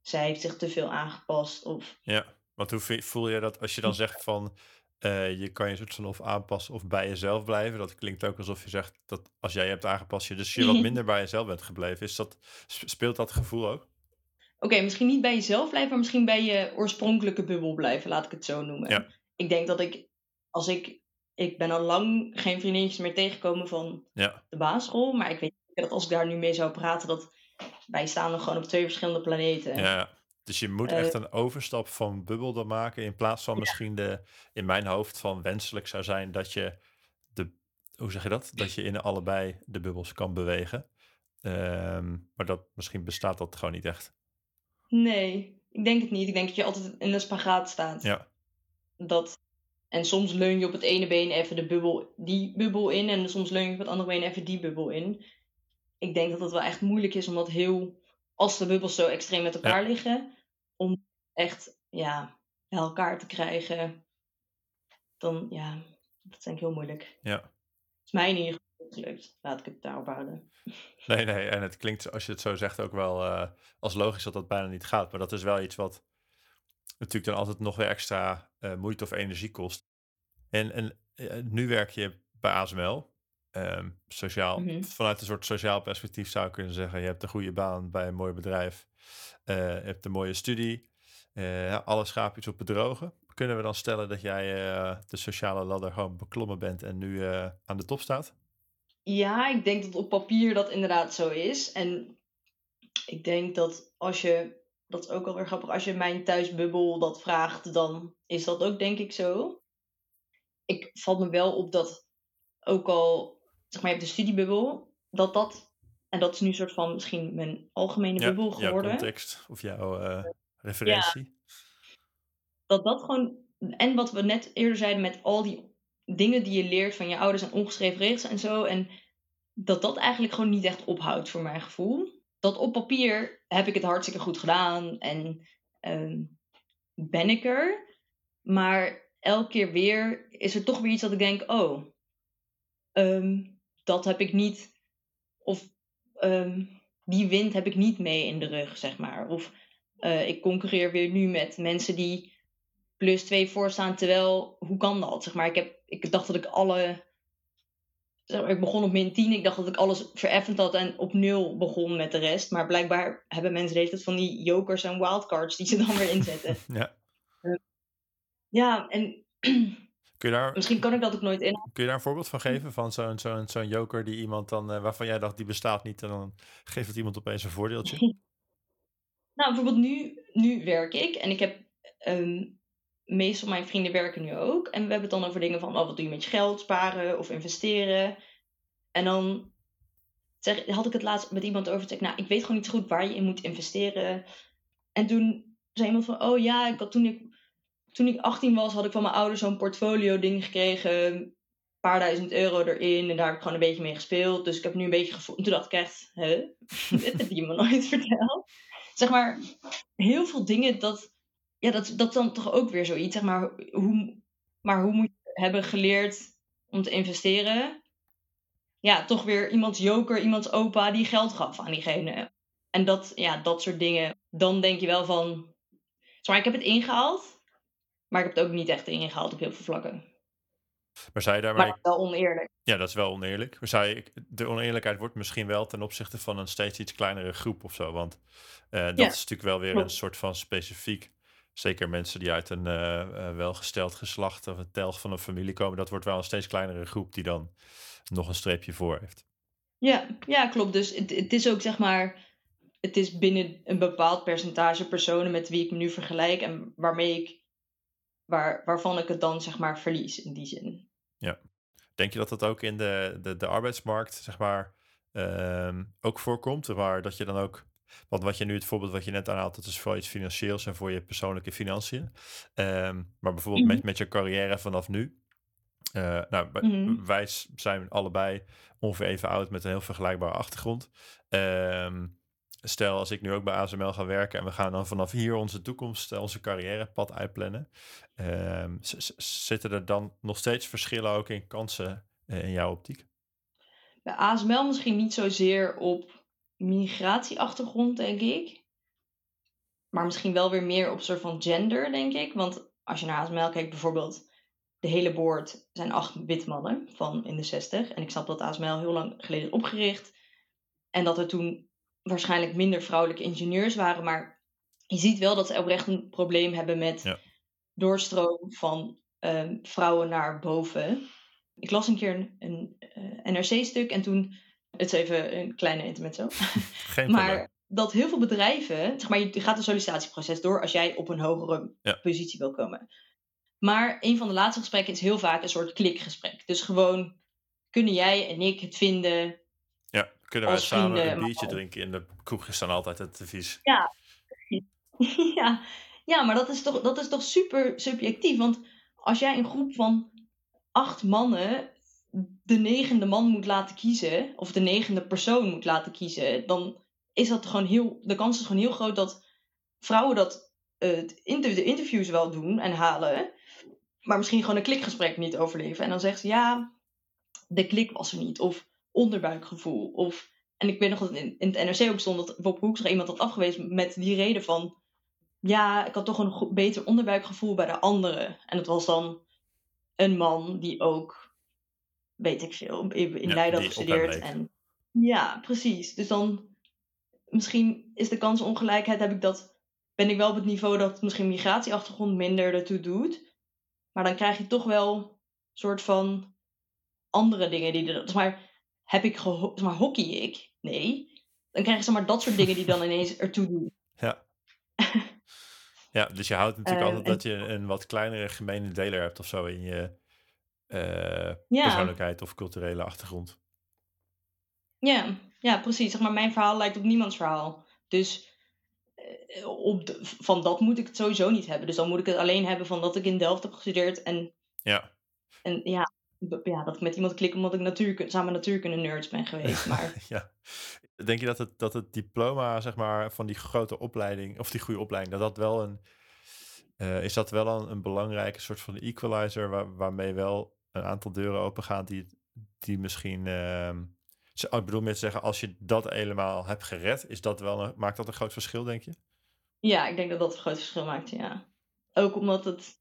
zij heeft zich te veel aangepast. Of... Ja, want hoe voel je dat als je dan zegt van uh, je kan je soort van of aanpassen of bij jezelf blijven. Dat klinkt ook alsof je zegt dat als jij je hebt aangepast, je dus je wat [LAUGHS] minder bij jezelf bent gebleven. Is dat, speelt dat gevoel ook? Oké, misschien niet bij jezelf blijven, maar misschien bij je oorspronkelijke bubbel blijven, laat ik het zo noemen. Ja. Ik denk dat ik, als ik, ik ben al lang geen vriendinnetjes meer tegengekomen van ja. de basisschool, maar ik weet dat als ik daar nu mee zou praten, dat wij staan nog gewoon op twee verschillende planeten. Ja, dus je moet echt eh, een overstap van bubbel dan maken. In plaats van misschien de in mijn hoofd van wenselijk zou zijn dat je de. Hoe zeg je dat? Dat je in allebei de bubbels kan bewegen. Ehm, maar dat misschien bestaat dat gewoon niet echt. Nee, ik denk het niet. Ik denk dat je altijd in een spagaat staat. Ja. Dat, en soms leun je op het ene been even de bubbel, die bubbel in. En soms leun je op het andere been even die bubbel in. Ik denk dat het wel echt moeilijk is om dat heel als de bubbels zo extreem met elkaar liggen, om echt ja, bij elkaar te krijgen, dan ja, dat is denk ik heel moeilijk. Ja. Het is mij in ieder geval gelukt. Laat ik het daarop houden. [LAUGHS] Nee, nee, en het klinkt als je het zo zegt ook wel uh, als logisch dat dat bijna niet gaat. Maar dat is wel iets wat natuurlijk dan altijd nog weer extra uh, moeite of energie kost. En, en uh, nu werk je bij ASML. Ehm, sociaal, mhm. Vanuit een soort sociaal perspectief zou ik kunnen zeggen: je hebt een goede baan bij een mooi bedrijf, uh, je hebt een mooie studie, uh, alle schaapjes op bedrogen. kunnen we dan stellen dat jij de sociale ladder gewoon beklommen bent en nu aan de top staat? Ja, ik denk dat op papier dat inderdaad zo is. En ik denk dat als je, dat is ook alweer grappig, als je mijn thuisbubbel dat vraagt, dan is dat ook denk ik zo. Ik valt me wel op dat ook al, zeg maar, je hebt de studiebubbel, dat dat, en dat is nu een soort van misschien mijn algemene bubbel geworden. Jouw context of jouw uh, referentie. dat dat gewoon, en wat we net eerder zeiden met al die dingen die je leert van je ouders en ongeschreven regels en zo. En dat dat eigenlijk gewoon niet echt ophoudt voor mijn gevoel. Dat op papier heb ik het hartstikke goed gedaan en ehm, ben ik er. Maar elke keer weer is er toch weer iets dat ik denk: oh, ehm, dat heb ik niet. Of um, die wind heb ik niet mee in de rug, zeg maar. Of uh, ik concurreer weer nu met mensen die plus twee voorstaan. Terwijl, hoe kan dat? Zeg maar, ik, heb, ik dacht dat ik alle. Zeg maar, ik begon op min 10. Ik dacht dat ik alles vereffend had en op nul begon met de rest. Maar blijkbaar hebben mensen deze van die jokers en wildcards die ze dan weer inzetten. [LAUGHS] ja. ja, en. Kun je daar, Misschien kan ik dat ook nooit in. Kun je daar een voorbeeld van geven? Van zo'n zo'n zo'n joker die iemand dan, uh, waarvan jij dacht die bestaat niet. En dan geeft het iemand opeens een voordeeltje. [LAUGHS] nou, bijvoorbeeld nu, nu werk ik en ik heb um, meestal mijn vrienden werken nu ook. En we hebben het dan over dingen van, oh, wat doe je met je geld, sparen of investeren. En dan zeg, had ik het laatst met iemand over. Zeg, nou, ik weet gewoon niet goed waar je in moet investeren. En toen zei iemand van, oh ja, ik had toen ik, toen ik 18 was, had ik van mijn ouders zo'n portfolio ding gekregen. Een paar duizend euro erin. En daar heb ik gewoon een beetje mee gespeeld. Dus ik heb nu een beetje gevoeld. Toen dacht ik echt, hè? [LAUGHS] Dit heb je me nooit verteld. Zeg maar, heel veel dingen dat ja, dat, dat dan toch ook weer zoiets. Zeg maar, hoe, maar hoe moet je hebben geleerd om te investeren? Ja, toch weer iemands joker, iemands opa die geld gaf aan diegene. En dat, ja, dat soort dingen. Dan denk je wel van. Maar ik heb het ingehaald. Maar ik heb het ook niet echt ingehaald op heel veel vlakken. Maar zei je daarmee... Maar wel oneerlijk. Ja, dat is wel oneerlijk. Maar zei je, de oneerlijkheid wordt misschien wel ten opzichte van een steeds iets kleinere groep of zo. Want uh, dat is natuurlijk wel weer een soort van specifiek zeker mensen die uit een uh, welgesteld geslacht of een telg van een familie komen, dat wordt wel een steeds kleinere groep die dan nog een streepje voor heeft. Ja, ja klopt. Dus het, het is ook zeg maar, het is binnen een bepaald percentage personen met wie ik me nu vergelijk en waarmee ik, waar, waarvan ik het dan zeg maar verlies in die zin. Ja. Denk je dat dat ook in de, de, de arbeidsmarkt zeg maar uh, ook voorkomt, waar dat je dan ook want wat je nu, het voorbeeld wat je net aanhaalt, dat is voor iets financieels en voor je persoonlijke financiën. Ehm, maar bijvoorbeeld met, mhm. met je carrière vanaf nu. Uh, nou, mhm. wij zijn allebei ongeveer even oud met een heel vergelijkbare achtergrond. Ehm, stel, als ik nu ook bij ASML ga werken en we gaan dan vanaf hier onze toekomst, eh, onze carrièrepad uitplannen. Um, zitten er dan nog steeds verschillen ook in kansen eh, in jouw optiek? Bij ASML misschien niet zozeer op migratieachtergrond, denk ik. Maar misschien wel weer meer op soort van gender, denk ik. Want als je naar ASML kijkt, bijvoorbeeld, de hele board zijn acht wit mannen van in de 60. En ik snap dat ASML heel lang geleden opgericht. En dat er toen waarschijnlijk minder vrouwelijke ingenieurs waren. Maar je ziet wel dat ze oprecht een probleem hebben met doorstroom van ehm, vrouwen naar boven. Ik las een keer een, een uh, eh, NRC-stuk en toen het is even een kleine intermezzo. [LAUGHS] Geen maar dat heel veel bedrijven, zeg maar, je gaat een sollicitatieproces door als jij op een hogere positie wil komen. Maar een van de laatste gesprekken is heel vaak een soort klikgesprek. Dus gewoon, kunnen jij en ik het vinden? Kunnen wij samen een biertje drinken in de kroeg is dan altijd het advies. Ja, [LAUGHS] ja. ja, maar dat is, toch, dat is toch super subjectief. Want als jij een groep van acht mannen de negende man moet laten kiezen, of de negende persoon moet laten kiezen, dan is dat gewoon heel. De kans is gewoon heel groot dat vrouwen dat uh, de interviews wel doen en halen, maar misschien gewoon een klikgesprek niet overleven. En dan zegt ze ja, de klik was er niet, of onderbuikgevoel, of. En ik weet nog dat in, in het NRC ook stond dat Bob Hoekstra iemand had afgewezen met die reden van. Ja, ik had toch een beter onderbuikgevoel bij de anderen. En dat was dan een man die ook weet ik veel, in ja, Leiden had gestudeerd. En, ja, precies. Dus dan misschien is de kansongelijkheid, heb ik dat ben ik wel op het niveau dat misschien migratieachtergrond minder ertoe doet. Maar dan krijg je toch wel een soort van andere dingen die er. Zeg maar, heb ik geho zeg maar, hockey ik? Nee. Dan krijg je zeg maar dat soort dingen die dan [LAUGHS] ineens ertoe doen. Ja. ja, dus je houdt natuurlijk Ehm, altijd en dat je een wat kleinere gemene deler hebt of zo in je eh, ja, persoonlijkheid of culturele achtergrond. ja, ja, precies. Zeg maar, mijn verhaal lijkt op niemands verhaal. Dus eh, op de- van dat moet ik het sowieso niet hebben. Dus dan moet ik het alleen hebben van dat ik in Delft heb gestudeerd en Ja, En ja, ja, dat ik met iemand klik omdat ik natuurkunde, samen natuurkunde nerds ben geweest. [LAUGHS] Maar ja. Denk je dat het, dat het diploma, zeg maar, van die grote opleiding, of die goede opleiding, dat dat wel een, eh, is dat wel een, een belangrijke soort van equalizer waar, waarmee wel een aantal deuren open gaan die, die misschien, ehm, z- ik bedoel met te zeggen, als je dat helemaal hebt gered, is dat wel een, maakt dat een groot verschil, denk je? ja, ik denk dat dat een groot verschil maakt, ja. Ook omdat het,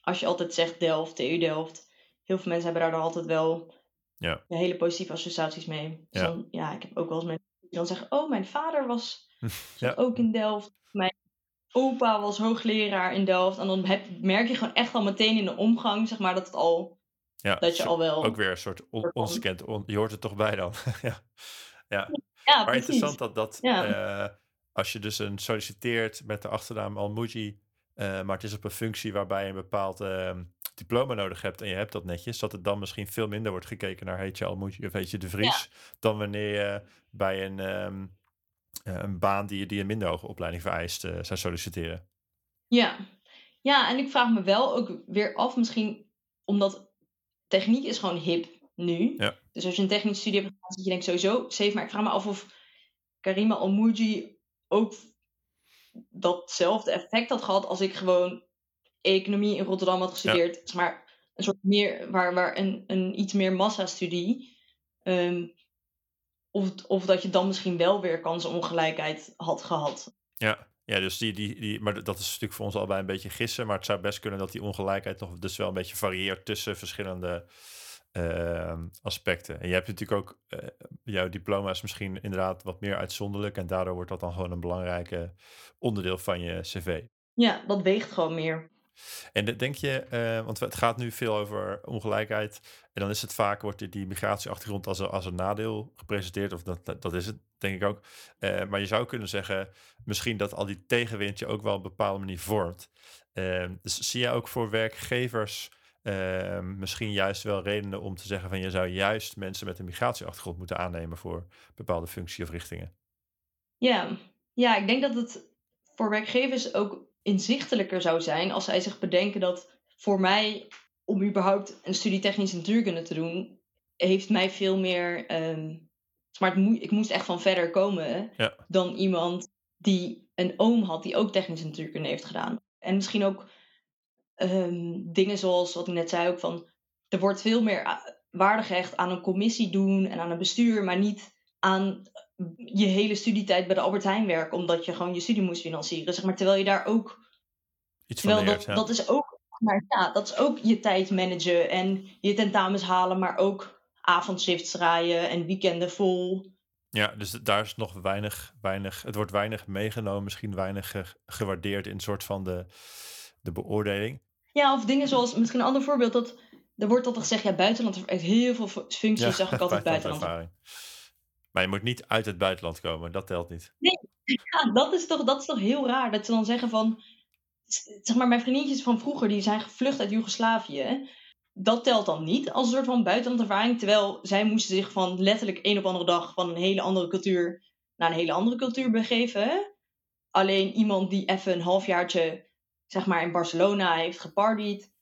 als je altijd zegt Delft, TU Delft, heel veel mensen hebben daar dan altijd wel Ja. hele positieve associaties mee. Dus Ja. dan, ja, ik heb ook wel eens mensen die dan zeggen, oh, mijn vader was [LAUGHS] Ja. ook in Delft. Mijn opa was hoogleraar in Delft. En dan heb, merk je gewoon echt al meteen in de omgang, zeg maar, dat het al, Ja, dat je al wel... ook weer een soort on, je hoort er toch bij dan. [LAUGHS] ja. ja. Ja, Maar precies. interessant dat dat, eh, als je dus een solliciteert met de achternaam Almuji, eh maar het is op een functie waarbij een bepaald ehm, diploma nodig hebt en je hebt dat netjes, dat het dan misschien veel minder wordt gekeken naar heet je of heet je De Vries, dan wanneer je bij een, ehm, eh, een baan die, die een minder hoge opleiding vereist eh, zou solliciteren. Ja. ja, en ik vraag me wel ook weer af, misschien omdat techniek is gewoon hip nu. Ja. Dus als je een technische studie hebt gedaan, je denk ik sowieso safe. Maar ik vraag me af of Karima Almuji ook datzelfde effect had gehad als ik gewoon economie in Rotterdam had gestudeerd. Zeg maar een soort meer, waar, waar een, een iets meer massastudie. Ehm of, of dat je dan misschien wel weer kansenongelijkheid had gehad. Ja, ja dus die, die, die, maar dat is natuurlijk voor ons allebei een beetje gissen. Maar het zou best kunnen dat die ongelijkheid nog dus wel een beetje varieert tussen verschillende ehm, aspecten. En je hebt natuurlijk ook, eh, jouw diploma is misschien inderdaad wat meer uitzonderlijk. En daardoor wordt dat dan gewoon een belangrijke onderdeel van je cv. Ja, dat weegt gewoon meer. En de- denk je, eh, want het gaat nu veel over ongelijkheid. En dan is het vaak, wordt die, migratieachtergrond als een, als een nadeel gepresenteerd. Of dat, dat, is het, denk ik ook. Eh, maar je zou kunnen zeggen, misschien dat al die tegenwind je ook wel op een bepaalde manier vormt. Eh, dus zie je ook voor werkgevers misschien juist wel redenen om te zeggen van je zou juist mensen met een migratieachtergrond moeten aannemen voor bepaalde functie of richtingen. Ja. ja, ik denk dat het voor werkgevers ook inzichtelijker zou zijn als zij zich bedenken dat voor mij, om überhaupt een studie technische natuurkunde te doen, heeft mij veel meer. ehm, maar ik moest echt van verder komen Ja. dan iemand die een oom had die ook technische natuurkunde heeft gedaan. En misschien ook ehm, dingen zoals wat ik net zei, ook van er wordt veel meer waarde gehecht aan een commissie doen en aan een bestuur, maar niet aan je hele studietijd bij de Albert Heijn werken, omdat je gewoon je studie moest financieren. Zeg maar, terwijl je daar ook. Iets van Terwijl leert, dat, ja. dat is ook. Maar ja, dat is ook je tijd managen en je tentamens halen, maar ook avondshifts draaien en weekenden vol. Ja, dus daar is nog weinig, weinig, het wordt weinig meegenomen, misschien weinig ge- gewaardeerd in een soort van de, de beoordeling. Ja, of dingen zoals, misschien een ander voorbeeld, dat er wordt altijd gezegd, ja, buitenland heeft heel veel fu- functies, zag ik [LAUGHS] altijd buitenland. Maar je moet niet uit het buitenland komen, dat telt niet. Ja, dat is, toch, dat is toch heel raar, dat ze dan zeggen van, zeg maar, mijn vriendinnetjes van vroeger, die zijn gevlucht uit Joegoslavië. Dat telt dan niet als een soort van buitenlandervaring, terwijl zij moesten zich van letterlijk één op andere dag van een hele andere cultuur naar een hele andere cultuur begeven. Alleen iemand die even een halfjaartje, zeg maar, in Barcelona heeft gepartied,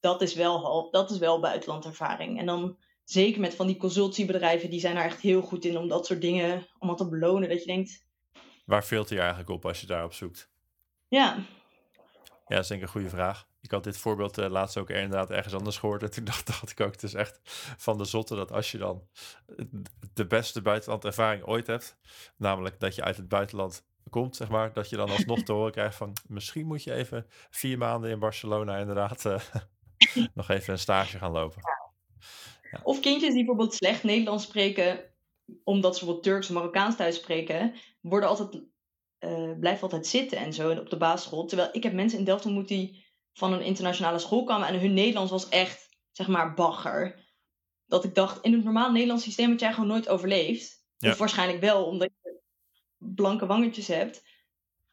dat is wel, dat is wel buitenlandervaring. En dan zeker met van die consultiebedrijven, die zijn er echt heel goed in om dat soort dingen allemaal te belonen. Dat je denkt, Waar filter je eigenlijk op als je daarop zoekt? ja, Ja, dat is denk ik een goede vraag. Ik had dit voorbeeld eh, laatst ook inderdaad ergens anders gehoord. En toen [LAUGHS] dacht, dacht ik ook, het is echt van de zotte dat als je dan de beste buitenlandervaring ooit hebt, namelijk dat je uit het buitenland komt, zeg maar, dat je dan alsnog te horen krijgt van misschien moet je even vier maanden in Barcelona inderdaad eh, [LAUGHS] nog even een stage gaan lopen. Of kindjes die bijvoorbeeld slecht Nederlands spreken, omdat ze bijvoorbeeld Turks of Marokkaans thuis spreken, worden altijd uh, blijf altijd zitten en zo op de basisschool. Terwijl ik heb mensen in Delft ontmoet die van een internationale school kwamen en hun Nederlands was echt, zeg maar, bagger. Dat ik dacht, in het normaal Nederlands systeem had jij gewoon nooit overleefd. Ja. Of waarschijnlijk wel, omdat je blanke wangetjes hebt.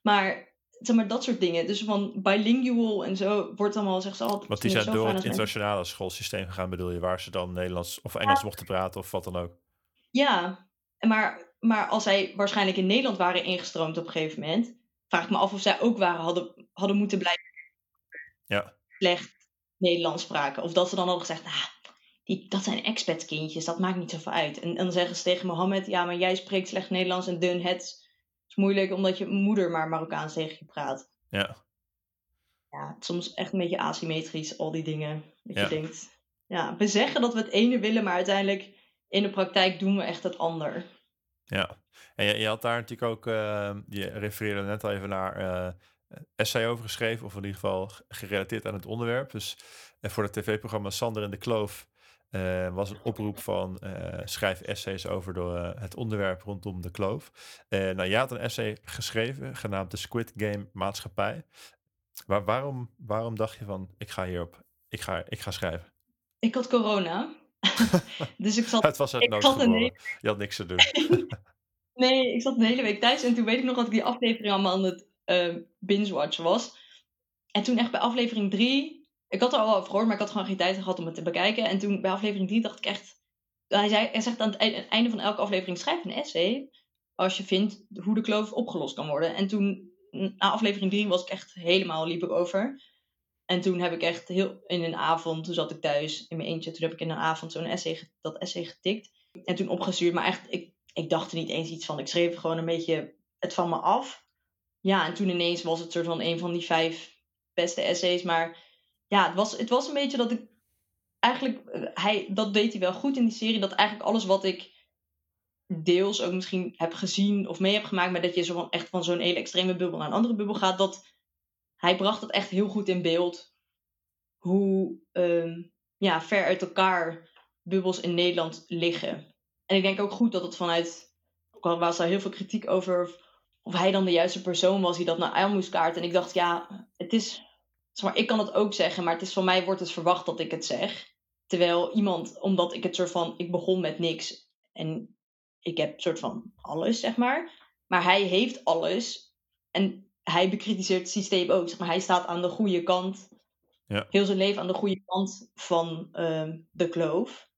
Maar zeg maar, dat soort dingen. Dus van bilingual en zo wordt allemaal, zegt ze altijd. Want die zijn door het internationale schoolsysteem gegaan, bedoel je, waar ze dan Nederlands of Engels mochten praten of wat dan ook? Ja, maar, maar als zij waarschijnlijk in Nederland waren ingestroomd op een gegeven moment, vraag ik me af of zij ook waren, hadden, hadden moeten blijven ja. slecht Nederlands spraken. Of dat ze dan hadden gezegd, ah, die, dat zijn expatskindjes, dat maakt niet zoveel uit. En, en dan zeggen ze tegen Mohammed, ja, maar jij spreekt slecht Nederlands en dun het is moeilijk omdat je moeder maar Marokkaans tegen je praat. Ja. Ja, soms echt een beetje asymmetrisch, al die dingen. Dat je denkt, ja, we zeggen dat we het ene willen, maar uiteindelijk in de praktijk doen we echt het ander. Ja, en je, je had daar natuurlijk ook, uh, je refereerde net al even naar uh, essay over geschreven, of in ieder geval gerelateerd aan het onderwerp. Dus uh, voor het tv-programma Sander in de Kloof uh, was een oproep van uh, schrijf essays over de, uh, het onderwerp rondom de kloof. nou, jij had een essay geschreven genaamd de Squid Game Maatschappij. Waarom, waarom dacht je van ik ga hierop, ik ga, ik ga schrijven? Ik had corona. [LAUGHS] dus ik zat. het was het een Je had niks te doen. [LAUGHS] nee, ik zat de hele week thuis en toen weet ik nog dat ik die aflevering allemaal aan het binge-watchen was. En toen echt bij aflevering drie ik had er al over gehoord, maar ik had gewoon geen tijd gehad om het te bekijken. En toen bij aflevering 3 dacht ik echt. Hij, zei, hij zegt aan het einde van elke aflevering: schrijf een essay. Als je vindt hoe de kloof opgelost kan worden. En toen, na aflevering 3, was ik echt helemaal liep ik over. En toen heb ik echt heel in een avond, toen zat ik thuis in mijn eentje. Toen heb ik in een avond zo'n essay, dat essay getikt. En toen opgestuurd. Maar echt, ik, ik dacht er niet eens iets van. Ik schreef gewoon een beetje het van me af. Ja, en toen ineens was het soort van een van die vijf beste essays. Maar ja, het was, het was een beetje dat ik eigenlijk, eh, hij, dat deed hij wel goed in die serie, dat eigenlijk alles wat ik deels ook misschien heb gezien of mee heb gemaakt, maar dat je zo van, echt van zo'n hele extreme bubbel naar een andere bubbel gaat, dat hij bracht het echt heel goed in beeld. Hoe ehm, ja, ver uit elkaar bubbels in Nederland liggen. En ik denk ook goed dat het vanuit, ook al was daar heel veel kritiek over, of hij dan de juiste persoon was die dat naar aan moest. En ik dacht, ja, het is maar, ik kan het ook zeggen, maar het is van mij wordt het verwacht dat ik het zeg. Terwijl iemand, omdat ik het soort van, ik begon met niks en ik heb soort van alles, zeg maar. Maar hij heeft alles en hij bekritiseert het systeem ook. Zeg maar, hij staat aan de goede kant, ja. heel zijn leven aan de goede kant van uh, de kloof.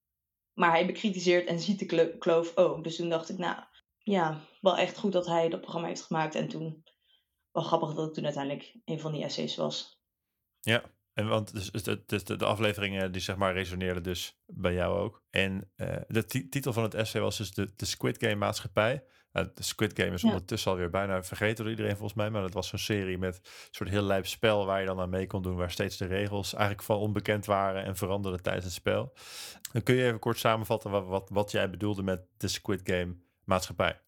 Maar hij bekritiseert en ziet de kloof ook. Dus toen dacht ik, nou ja, wel echt goed dat hij dat programma heeft gemaakt. En toen, wel grappig dat het toen uiteindelijk een van die essays was. Ja, en want dus, dus de, de, de afleveringen die zeg maar resoneerden dus bij jou ook. En uh, de titel van het essay was dus de, de Squid Game maatschappij. Uh, de Squid Game is ondertussen alweer bijna vergeten door iedereen volgens mij. Maar dat was zo'n serie met een soort heel lijp spel waar je dan aan mee kon doen. Waar steeds de regels eigenlijk van onbekend waren en veranderden tijdens het spel. Dan kun je even kort samenvatten wat, wat, wat jij bedoelde met de Squid Game maatschappij.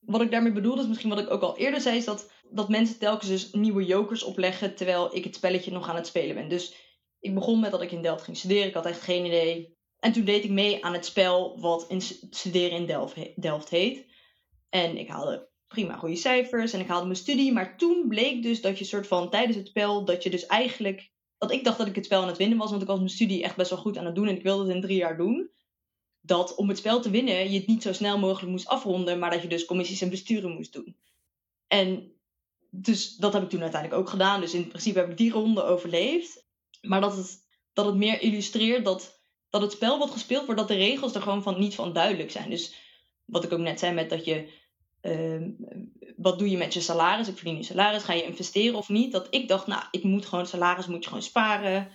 Wat ik daarmee bedoelde is misschien wat ik ook al eerder zei. Is dat dat mensen telkens dus nieuwe jokers opleggen terwijl ik het spelletje nog aan het spelen ben. Dus ik begon met dat ik in Delft ging studeren. Ik had echt geen idee. En toen deed ik mee aan het spel wat in studeren in Delft, Delft heet. En ik haalde prima goede cijfers en ik haalde mijn studie. Maar toen bleek dus dat je soort van tijdens het spel, dat je dus eigenlijk. Dat ik dacht dat ik het spel aan het winnen was, want ik was mijn studie echt best wel goed aan het doen en ik wilde het in drie jaar doen. Dat om het spel te winnen je het niet zo snel mogelijk moest afronden, maar dat je dus commissies en besturen moest doen. En dus dat heb ik toen uiteindelijk ook gedaan. Dus in principe heb ik die ronde overleefd. Maar dat het, dat het meer illustreert dat, dat het spel wat gespeeld wordt, dat de regels er gewoon van niet van duidelijk zijn. Dus wat ik ook net zei met dat je. Uh, wat doe je met je salaris? Ik verdien je salaris. Ga je investeren of niet? Dat ik dacht, nou, ik moet gewoon salaris, moet je gewoon sparen.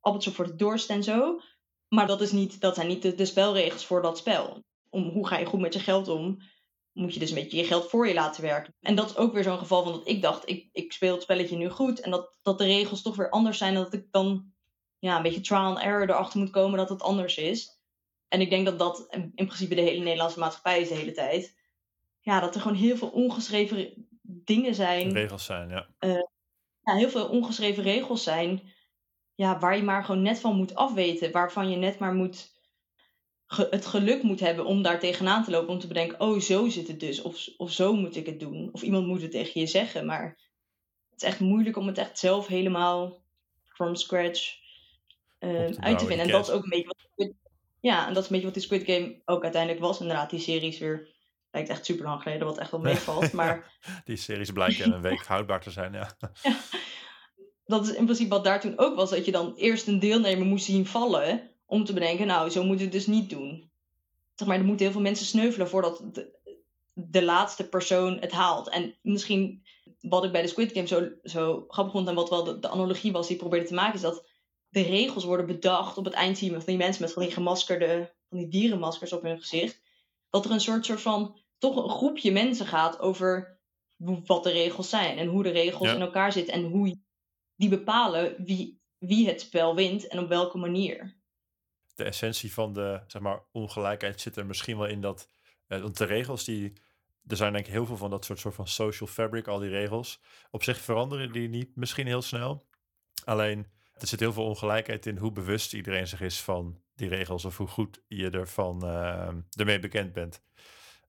Appeltje voor de dorst en zo. Maar dat, is niet, dat zijn niet de, de spelregels voor dat spel. Om, hoe ga je goed met je geld om? moet je dus een beetje je geld voor je laten werken. En dat is ook weer zo'n geval van dat ik dacht, ik, ik speel het spelletje nu goed. En dat, dat de regels toch weer anders zijn. Dat ik dan ja, een beetje trial and error erachter moet komen dat het anders is. En ik denk dat dat in principe de hele Nederlandse maatschappij is de hele tijd. Ja, dat er gewoon heel veel ongeschreven dingen zijn. Regels zijn, ja. Uh, ja, heel veel ongeschreven regels zijn. Ja, waar je maar gewoon net van moet afweten. Waarvan je net maar moet het geluk moet hebben om daar tegenaan te lopen. Om te bedenken, oh zo zit het dus. Of, of zo moet ik het doen. Of iemand moet het tegen je zeggen. Maar het is echt moeilijk om het echt zelf helemaal from scratch uh, uit te vinden. En dat is ook een beetje wat, ja, en dat is een beetje wat die Squid Game ook uiteindelijk was. Inderdaad, die series weer lijkt echt super lang geleden, wat echt wel [LAUGHS] meevalt. Maar... die series blijken een week houdbaar te zijn, ja. ja. [LAUGHS] Dat is in principe wat daar toen ook was, dat je dan eerst een deelnemer moest zien vallen om te bedenken, nou, zo moet het dus niet doen. Zeg maar, er moeten heel veel mensen sneuvelen voordat de, de laatste persoon het haalt. En misschien wat ik bij de Squid Game zo, zo grappig vond en wat wel de, de analogie was die ik probeerde te maken, is dat de regels worden bedacht op het eind zien van die mensen met van die gemaskerde, van die dierenmaskers op hun gezicht. Dat er een soort, soort van, toch een groepje mensen gaat over wat de regels zijn en hoe de regels in elkaar zitten en hoe die bepalen wie, wie het spel wint en op welke manier de essentie van de zeg maar, ongelijkheid zit er misschien wel in dat. Uh, want de regels die. Er zijn denk ik heel veel van dat soort, soort van social fabric, al die regels. Op zich veranderen die niet misschien heel snel. Alleen er zit heel veel ongelijkheid in hoe bewust iedereen zich is van die regels of hoe goed je ervan uh, ermee bekend bent.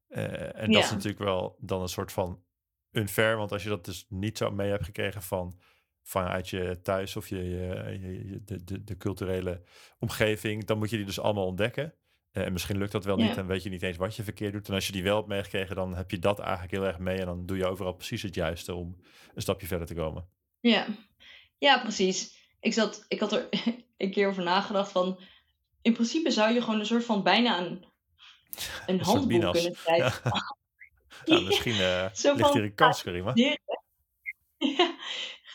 Uh, en dat is natuurlijk wel dan een soort van unfair, want als je dat dus niet zo mee hebt gekregen van vanuit je thuis of je, je, de, de, de, culturele omgeving, dan moet je die dus allemaal ontdekken. Uh, en misschien lukt dat wel niet en weet je niet eens wat je verkeerd doet. En als je die wel hebt meegekregen, dan heb je dat eigenlijk heel erg mee. En dan doe je overal precies het juiste om een stapje verder te komen. Ja, ja precies. Ik, zat, ik had er [LAUGHS] een keer over nagedacht van... In principe zou je gewoon een soort van bijna een, een, handboek kunnen schrijven. Ja. [LAUGHS] misschien [LAUGHS] uh, ligt hier een kans, Karima. Ja,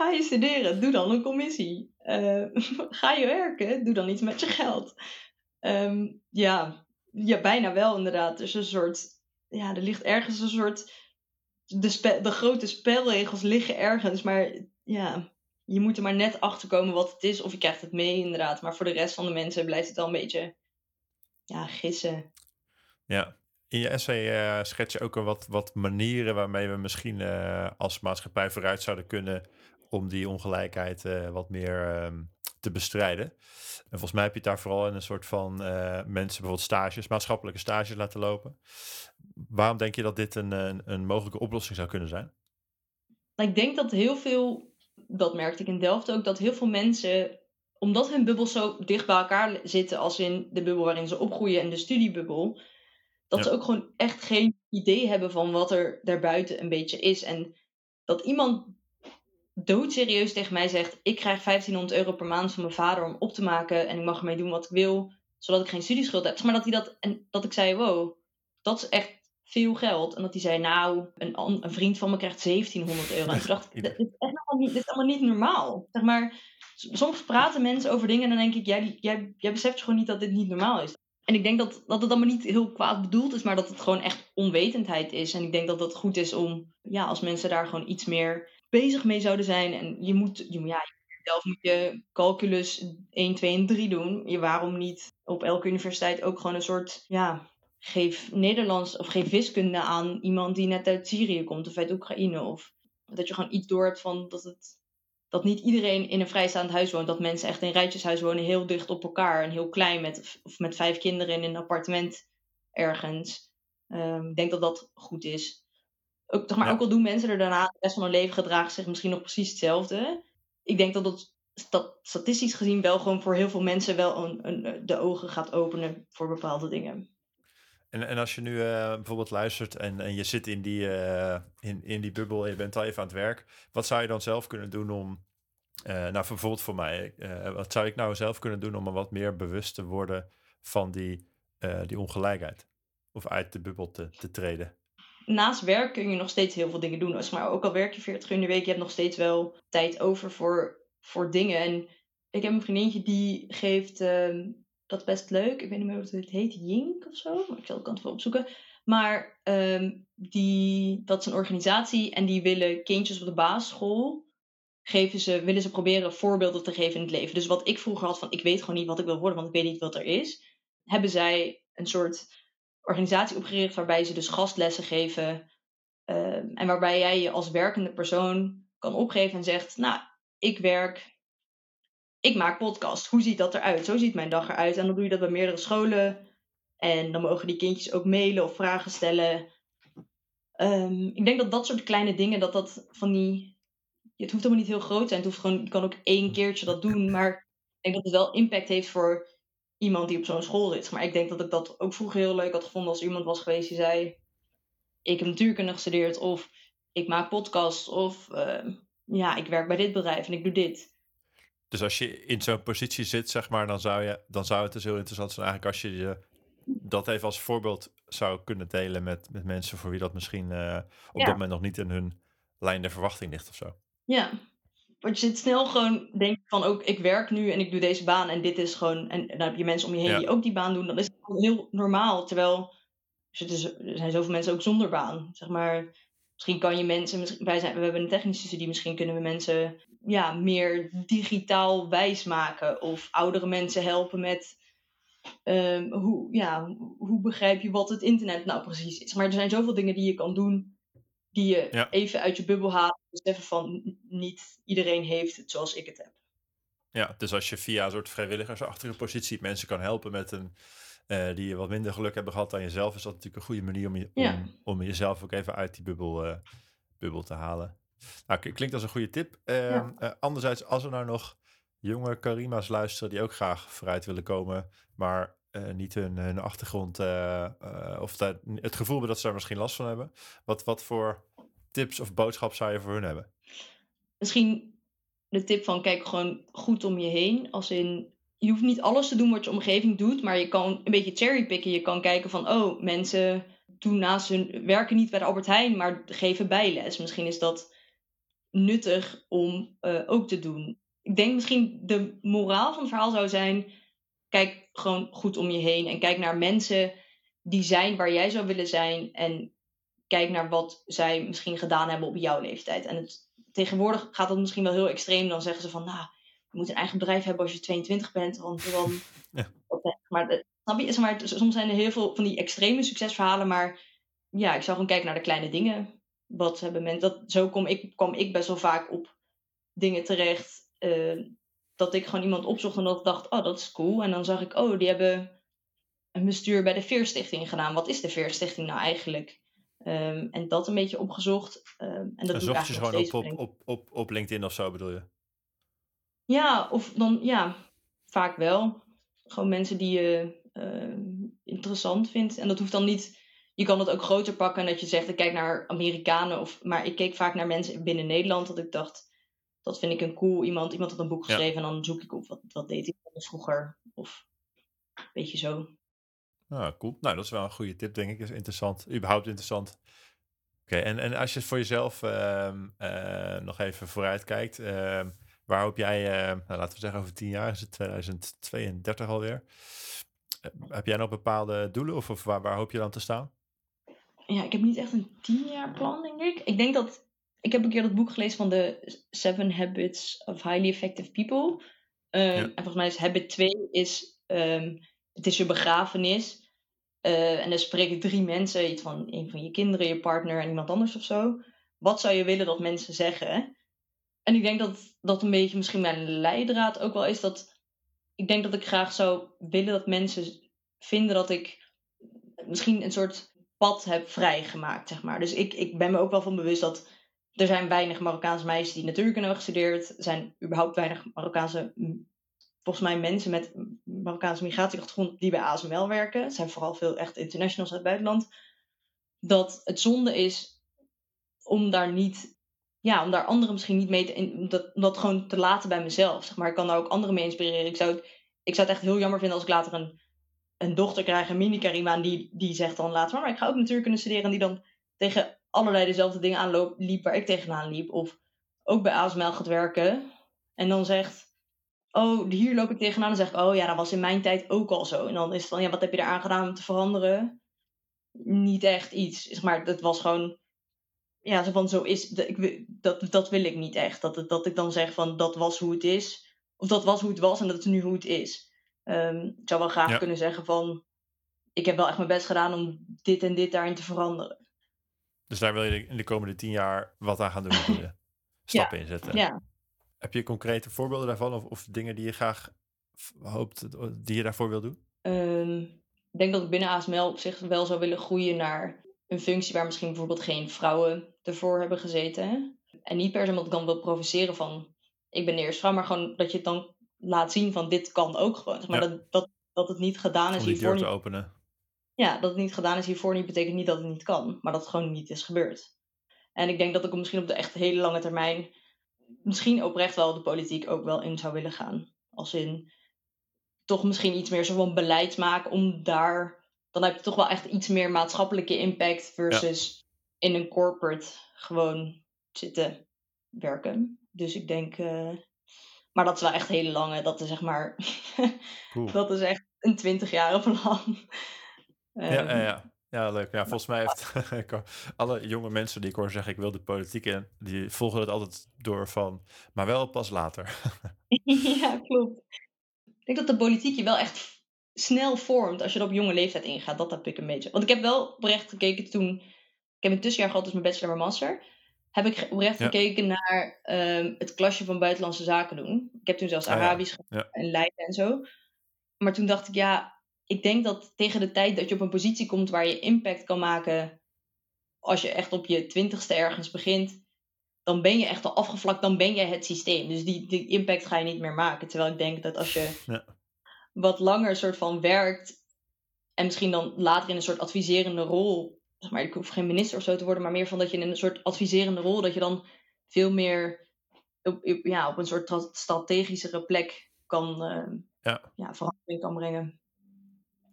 Ga je studeren, doe dan een commissie. Uh, [LAUGHS] ga je werken, doe dan iets met je geld. Um, ja, ja, bijna wel inderdaad. Dus een soort, ja, er ligt ergens een soort, de, de grote spelregels liggen ergens, maar ja, je moet er maar net achter komen wat het is, of je krijgt het mee inderdaad. Maar voor de rest van de mensen blijft het wel een beetje, ja, gissen. Ja, in je essay uh, schets je ook wat, wat manieren waarmee we misschien uh, als maatschappij vooruit zouden kunnen om die ongelijkheid uh, wat meer um, te bestrijden. En volgens mij heb je het daar vooral in een soort van uh, mensen bijvoorbeeld stages, maatschappelijke stages laten lopen. Waarom denk je dat dit een, een, een mogelijke oplossing zou kunnen zijn? Ik denk dat heel veel, dat merkte ik in Delft ook, dat heel veel mensen, omdat hun bubbels zo dicht bij elkaar zitten als in de bubbel waarin ze opgroeien en de studiebubbel, dat ze ook gewoon echt geen idee hebben van wat er daarbuiten een beetje is. En dat iemand doodserieus tegen mij zegt: Ik krijg 1500 euro per maand van mijn vader om op te maken en ik mag ermee doen wat ik wil, zodat ik geen studieschuld heb. maar dat, hij dat, en dat ik zei: Wow, dat is echt veel geld. En dat hij zei: Nou, een, een vriend van me krijgt 1700 euro. En toen dacht ik: [LAUGHS] Dit is, echt niet, dit is allemaal niet normaal. Zeg maar, soms praten mensen over dingen en dan denk ik: Jij, jij, jij beseft gewoon niet dat dit niet normaal is. En ik denk dat, dat het allemaal niet heel kwaad bedoeld is, maar dat het gewoon echt onwetendheid is. En ik denk dat het goed is om, ja, als mensen daar gewoon iets meer bezig mee zouden zijn. En je moet, ja, zelf moet je calculus 1, 2 en 3 doen. Je, waarom niet op elke universiteit ook gewoon een soort, ja, geef Nederlands of geef wiskunde aan iemand die net uit Syrië komt of uit Oekraïne. Of dat je gewoon iets door hebt van dat het dat niet iedereen in een vrijstaand huis woont. Dat mensen echt in rijtjeshuis wonen, heel dicht op elkaar en heel klein, met, of met vijf kinderen in een appartement ergens. Um, ik denk dat dat goed is. Ook, toch maar, ook al doen mensen er daarna de rest van hun leven gedragen zich misschien nog precies hetzelfde. Ik denk dat dat, dat statistisch gezien wel gewoon voor heel veel mensen wel een, een, de ogen gaat openen voor bepaalde dingen. En, en als je nu uh, bijvoorbeeld luistert en, en je zit in die, uh, in, in die bubbel en je bent al even aan het werk, wat zou je dan zelf kunnen doen om, uh, nou bijvoorbeeld voor mij, wat zou ik nou zelf kunnen doen om me wat meer bewust te worden van die, die ongelijkheid? Of uit de bubbel te, te treden? Naast werk kun je nog steeds heel veel dingen doen. Als maar ook al werk je 40 uur in de week, je hebt nog steeds wel tijd over voor, voor dingen. En ik heb een vriendinnetje die geeft, uh, dat best leuk. Ik weet niet meer hoe het heet, Jink of zo. Ik zal de kant voor opzoeken. Maar um, die, dat is een organisatie en die willen kindjes op de basisschool geven ze, willen ze proberen voorbeelden te geven in het leven. Dus wat ik vroeger had van ik weet gewoon niet wat ik wil worden, want ik weet niet wat er is. Hebben zij een soort organisatie opgericht waarbij ze dus gastlessen geven. Ehm, en waarbij jij je als werkende persoon kan opgeven en zegt: Nou, ik werk, ik maak podcast. Hoe ziet dat eruit? Zo ziet mijn dag eruit. En dan doe je dat bij meerdere scholen. En dan mogen die kindjes ook mailen of vragen stellen. Ehm, ik denk dat dat soort kleine dingen, dat dat van die. Het hoeft helemaal niet heel groot te zijn. Het hoeft gewoon, je kan ook één keertje dat doen. Maar ik denk dat het wel impact heeft voor iemand die op zo'n school zit. Maar ik denk dat ik dat ook vroeger heel leuk had gevonden als iemand was geweest die zei: Ik heb natuurkunde gestudeerd, of ik maak podcasts, of ehm, ja, ik werk bij dit bedrijf en ik doe dit. Dus als je in zo'n positie zit, zeg maar, dan zou, je, dan zou het dus heel interessant zijn eigenlijk als je je dat even als voorbeeld zou kunnen delen met, met mensen voor wie dat misschien uh, op dat moment nog niet in hun lijn de verwachting ligt of zo. Ja, want je zit snel gewoon denken van ook ik werk nu en ik doe deze baan en dit is gewoon en, dan heb je mensen om je heen die ook die baan doen, dan is het heel normaal. Terwijl er zijn zoveel mensen ook zonder baan, zeg maar. Misschien kan je mensen, wij zijn, we hebben een technische studie, misschien kunnen we mensen ja, meer digitaal wijs maken of oudere mensen helpen met um, hoe, ja, hoe begrijp je wat het internet nou precies is. Maar er zijn zoveel dingen die je kan doen die je even uit je bubbel haalt. Beseffen van niet iedereen heeft het zoals ik het heb. Ja, dus als je via een soort vrijwilligersachtige positie mensen kan helpen met een uh, die wat minder geluk hebben gehad dan jezelf, is dat natuurlijk een goede manier om, je, om, om jezelf ook even uit die bubbel, uh, bubbel te halen. Nou, klinkt als een goede tip. Uh, anderzijds, als er nou nog jonge Karima's luisteren die ook graag vooruit willen komen, maar uh, niet hun, achtergrond uh, uh, of dat, het gevoel dat ze daar misschien last van hebben. Wat, wat voor tips of boodschap zou je voor hun hebben? Misschien de tip van kijk gewoon goed om je heen. Als in, je hoeft niet alles te doen wat je omgeving doet, maar je kan een beetje cherrypicken. Je kan kijken van, oh, mensen doen naast hun werken niet bij de Albert Heijn, maar geven bijles. Misschien is dat nuttig om ook te doen ik denk misschien de moraal van het verhaal zou zijn: kijk gewoon goed om je heen en kijk naar mensen die zijn waar jij zou willen zijn en kijk naar wat zij misschien gedaan hebben op jouw leeftijd. En het, tegenwoordig gaat dat misschien wel heel extreem. Dan zeggen ze van, nou, je moet een eigen bedrijf hebben als je 22 bent, want [LAUGHS] dan. Ja. Maar, snap je? Maar, soms zijn er heel veel van die extreme succesverhalen, maar ja, ik zou gewoon kijken naar de kleine dingen. Wat hebben mensen. Dat, zo kom ik, kwam ik best wel vaak op dingen terecht uh, dat ik gewoon iemand opzocht en dat ik dacht, oh, dat is cool. En dan zag ik, oh, die hebben een bestuur bij de Veerstichting gedaan. Wat is de Veerstichting nou eigenlijk? Um, en dat een beetje opgezocht. Um, en dat doe ik je gewoon op, op, op, op, op LinkedIn of zo, bedoel je? Ja, of dan, ja, vaak wel. Gewoon mensen die je uh, interessant vindt. En dat hoeft dan niet je kan het ook groter pakken en dat je zegt, ik kijk naar Amerikanen. Of, maar ik keek vaak naar mensen binnen Nederland. Dat ik dacht, dat vind ik een cool iemand. Iemand had een boek geschreven en dan zoek ik op wat, wat deed ik vroeger. Of een beetje zo. Ah, cool. Nou, dat is wel een goede tip, denk ik. Is interessant. Überhaupt interessant. Oké, en, en als je voor jezelf uh, uh, nog even vooruit kijkt, uh, waar hoop jij, ehm, nou, laten we zeggen over tien jaar, is het 2032 alweer. Eh, heb jij nog bepaalde doelen of, of waar, waar hoop je dan te staan? Ja, ik heb niet echt een tien jaar plan, denk ik. Ik denk dat ik heb een keer dat boek gelezen van de Seven Habits of Highly Effective People. Um, En volgens mij is habit 2 is, um, het is je begrafenis. Uh, en dan spreken drie mensen, iets van een van je kinderen, je partner en iemand anders of zo. Wat zou je willen dat mensen zeggen? En ik denk dat dat een beetje misschien mijn leidraad ook wel is. Dat ik denk dat ik graag zou willen dat mensen vinden dat ik misschien een soort pad heb vrijgemaakt, zeg maar. Dus ik, ik ben me ook wel van bewust dat er zijn weinig Marokkaanse meisjes die natuurkunde hebben gestudeerd. Er zijn überhaupt weinig Marokkaanse, volgens mij mensen met Marokkaanse migratieachtergrond die bij ASML werken. Het zijn vooral veel echt internationals uit het buitenland. Dat het zonde is om daar niet, ja, om daar anderen misschien niet mee te, in, dat, dat gewoon te laten bij mezelf. Maar. Ik kan daar ook anderen mee inspireren. Ik zou het, ik zou het echt heel jammer vinden als ik later een, een dochter krijg, een mini-Karima, die, die zegt dan later, maar ik ga ook natuurkunde studeren. En die dan tegen allerlei dezelfde dingen aanloop, liep waar ik tegenaan liep. Of ook bij ASML gaat werken. En dan zegt, oh, hier loop ik tegenaan. Dan zeg ik, oh ja, dat was in mijn tijd ook al zo. En dan is het van, ja, wat heb je eraan gedaan om te veranderen? Niet echt iets. Maar het was gewoon, ja, zo van, zo is, dat, dat wil ik niet echt. Dat, dat ik dan zeg van, dat was hoe het is. Of dat was hoe het was en dat is nu hoe het is. Um, ik zou wel graag kunnen zeggen van, ik heb wel echt mijn best gedaan om dit en dit daarin te veranderen. Dus daar wil je in de komende tien jaar wat aan gaan doen. [LAUGHS] Stappen ja. inzetten. Ja. Heb je concrete voorbeelden daarvan? Of, of dingen die je graag hoopt, die je daarvoor wil doen? Um, ik denk dat ik binnen ASML op zich wel zou willen groeien naar een functie waar misschien bijvoorbeeld geen vrouwen ervoor hebben gezeten. En niet per se omdat ik dan wil provoceren van ik ben de eerste vrouw, maar gewoon dat je het dan laat zien van dit kan ook gewoon. Maar dat, dat, dat het niet gedaan is Om die hiervoor. deur te openen. Ja, dat het niet gedaan is hiervoor niet betekent niet dat het niet kan, maar dat het gewoon niet is gebeurd. En ik denk dat ik misschien op de echt hele lange termijn misschien oprecht wel de politiek ook wel in zou willen gaan. Als in toch misschien iets meer zo van beleid maken om daar. Dan heb je toch wel echt iets meer maatschappelijke impact versus in een corporate gewoon zitten werken. Dus ik denk. eh, maar dat is wel echt hele lange. Dat is zeg maar. Cool. [LAUGHS] dat is echt een 20 jaar plan. Ja, Ehm, ja, ja. ja, leuk. Ja, volgens mij heeft [LAUGHS] ik hoor- alle jonge mensen die ik hoor zeggen ik wil de politiek in, die volgen het altijd door van, maar wel pas later. [LAUGHS] ja, klopt. Ik denk dat de politiek je wel echt snel vormt als je er op jonge leeftijd ingaat. Dat heb ik een beetje. Want ik heb wel oprecht gekeken toen. Ik heb een tussenjaar gehad, dus mijn bachelor en master. Heb ik oprecht Ja. gekeken naar ehm, het klasje van buitenlandse zaken doen. Ik heb toen zelfs Ah, ja. Arabisch Ja. gedaan en Leiden en zo. Maar toen dacht ik, ja, ik denk dat tegen de tijd dat je op een positie komt waar je impact kan maken. Als je echt op je twintigste ergens begint, dan ben je echt al afgevlakt, dan ben je het systeem. Dus die, die impact ga je niet meer maken. Terwijl ik denk dat als je Ja. wat langer soort van werkt en misschien dan later in een soort adviserende rol, zeg maar, ik hoef geen minister of zo te worden, maar meer van dat je in een soort adviserende rol, dat je dan veel meer op, op- ja, op een soort tra- strategischere plek kan, eh, Ja. ja, verandering kan brengen.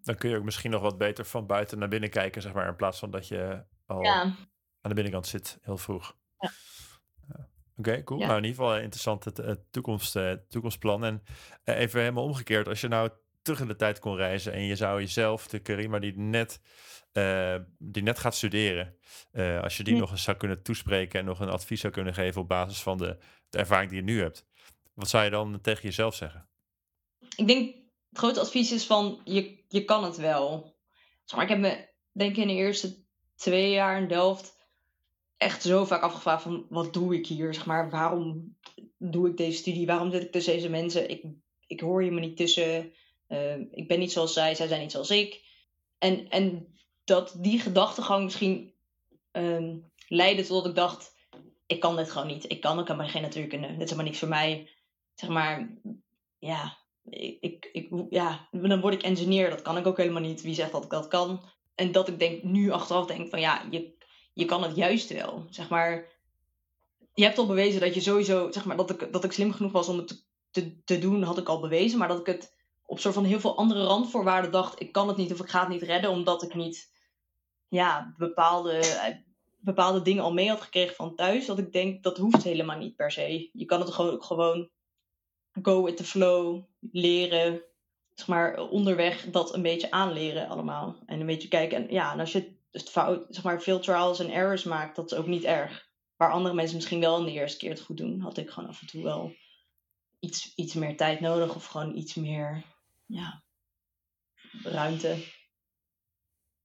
Dan kun je ook misschien nog wat beter van buiten naar binnen kijken, zeg maar, in plaats van dat je al Ja, aan de binnenkant zit, heel vroeg. Ja. Oké, cool. Ja. Nou, in ieder geval een interessant het, toekomst, eh, toekomstplan. En eh, even helemaal omgekeerd, als je nou terug in de tijd kon reizen en je zou jezelf, de Karima die net, eh, die net gaat studeren, als je die Hm. nog eens zou kunnen toespreken en nog een advies zou kunnen geven op basis van de, de ervaring die je nu hebt, wat zou je dan tegen jezelf zeggen? ik denk het grote advies is van je, je kan het wel. Zeg maar, ik heb me denk ik in de eerste twee jaar in Delft echt zo vaak afgevraagd van wat doe ik hier? Zeg maar, waarom doe ik deze studie? Waarom zit ik tussen deze mensen? Ik, ik hoor je me niet tussen. Eh, ik ben niet zoals zij, zij zijn niet zoals ik. En, en dat die gedachtegang misschien ehm, leidde tot dat ik dacht, ik kan dit gewoon niet. Ik kan ook helemaal geen natuurkunde. Dit is helemaal niks voor mij. Zeg maar, ja, ik, ik, ja, dan word ik engineer. Dat kan ik ook helemaal niet. Wie zegt dat ik dat kan? En dat ik denk, nu achteraf denk van ja, je, je kan het juist wel. Zeg maar, je hebt al bewezen dat je sowieso, zeg maar, dat ik, dat ik slim genoeg was om het te, te, te doen, had ik al bewezen. Maar dat ik het op soort van heel veel andere randvoorwaarden dacht, ik kan het niet of ik ga het niet redden, omdat ik niet, ja, bepaalde, bepaalde dingen al mee had gekregen van thuis. Dat ik denk, dat hoeft helemaal niet per se. Je kan het gewoon, gewoon go with the flow, leren, zeg maar, onderweg dat een beetje aanleren allemaal. En een beetje kijken. En ja, en als je het fout, zeg maar, veel trials en errors maakt, dat is ook niet erg. Waar andere mensen misschien wel in de eerste keer het goed doen, had ik gewoon af en toe wel iets, iets meer tijd nodig of gewoon iets meer ja, ruimte.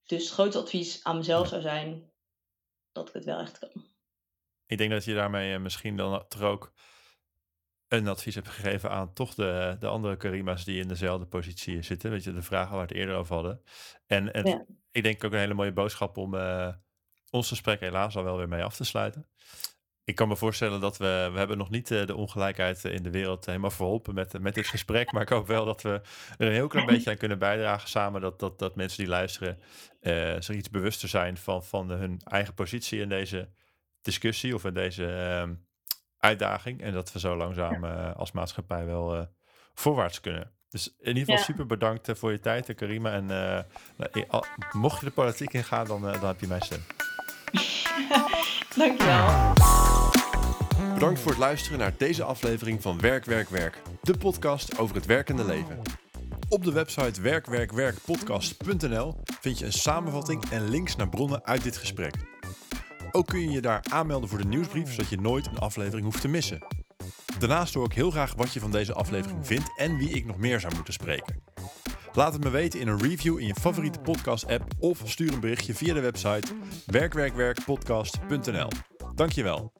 Dus het advies aan mezelf zou zijn dat ik het wel echt kan. Ik denk dat je daarmee eh, misschien dan toch ook een advies hebt gegeven aan toch de, de andere Karima's die in dezelfde positie zitten. Weet je, de vragen waar we het eerder over hadden. En het, Ja. ik denk ook een hele mooie boodschap om eh, ons gesprek helaas al wel weer mee af te sluiten. Ik kan me voorstellen dat we, we hebben nog niet eh, de ongelijkheid in de wereld helemaal verholpen met, met dit gesprek. Maar ik hoop wel dat we er een heel klein beetje aan kunnen bijdragen samen. Dat, dat, dat mensen die luisteren eh, zich iets bewuster zijn van, van hun eigen positie in deze discussie of in deze ehm, uitdaging. En dat we zo langzaam eh, als maatschappij wel eh, voorwaarts kunnen. Dus in ieder geval Ja. super bedankt eh, voor je tijd, Karima. En eh, nou, mocht je de politiek ingaan, dan, eh, dan heb je mijn stem. [LAUGHS] Dankjewel. Bedankt voor het luisteren naar deze aflevering van Werk, Werk, Werk. De podcast over het werkende leven. Op de website werkwerkwerkpodcast.nl vind je een samenvatting en links naar bronnen uit dit gesprek. Ook kun je je daar aanmelden voor de nieuwsbrief, zodat je nooit een aflevering hoeft te missen. Daarnaast hoor ik heel graag wat je van deze aflevering vindt en wie ik nog meer zou moeten spreken. Laat het me weten in een review in je favoriete podcast-app of stuur een berichtje via de website werkwerkwerkpodcast.nl. Dankjewel.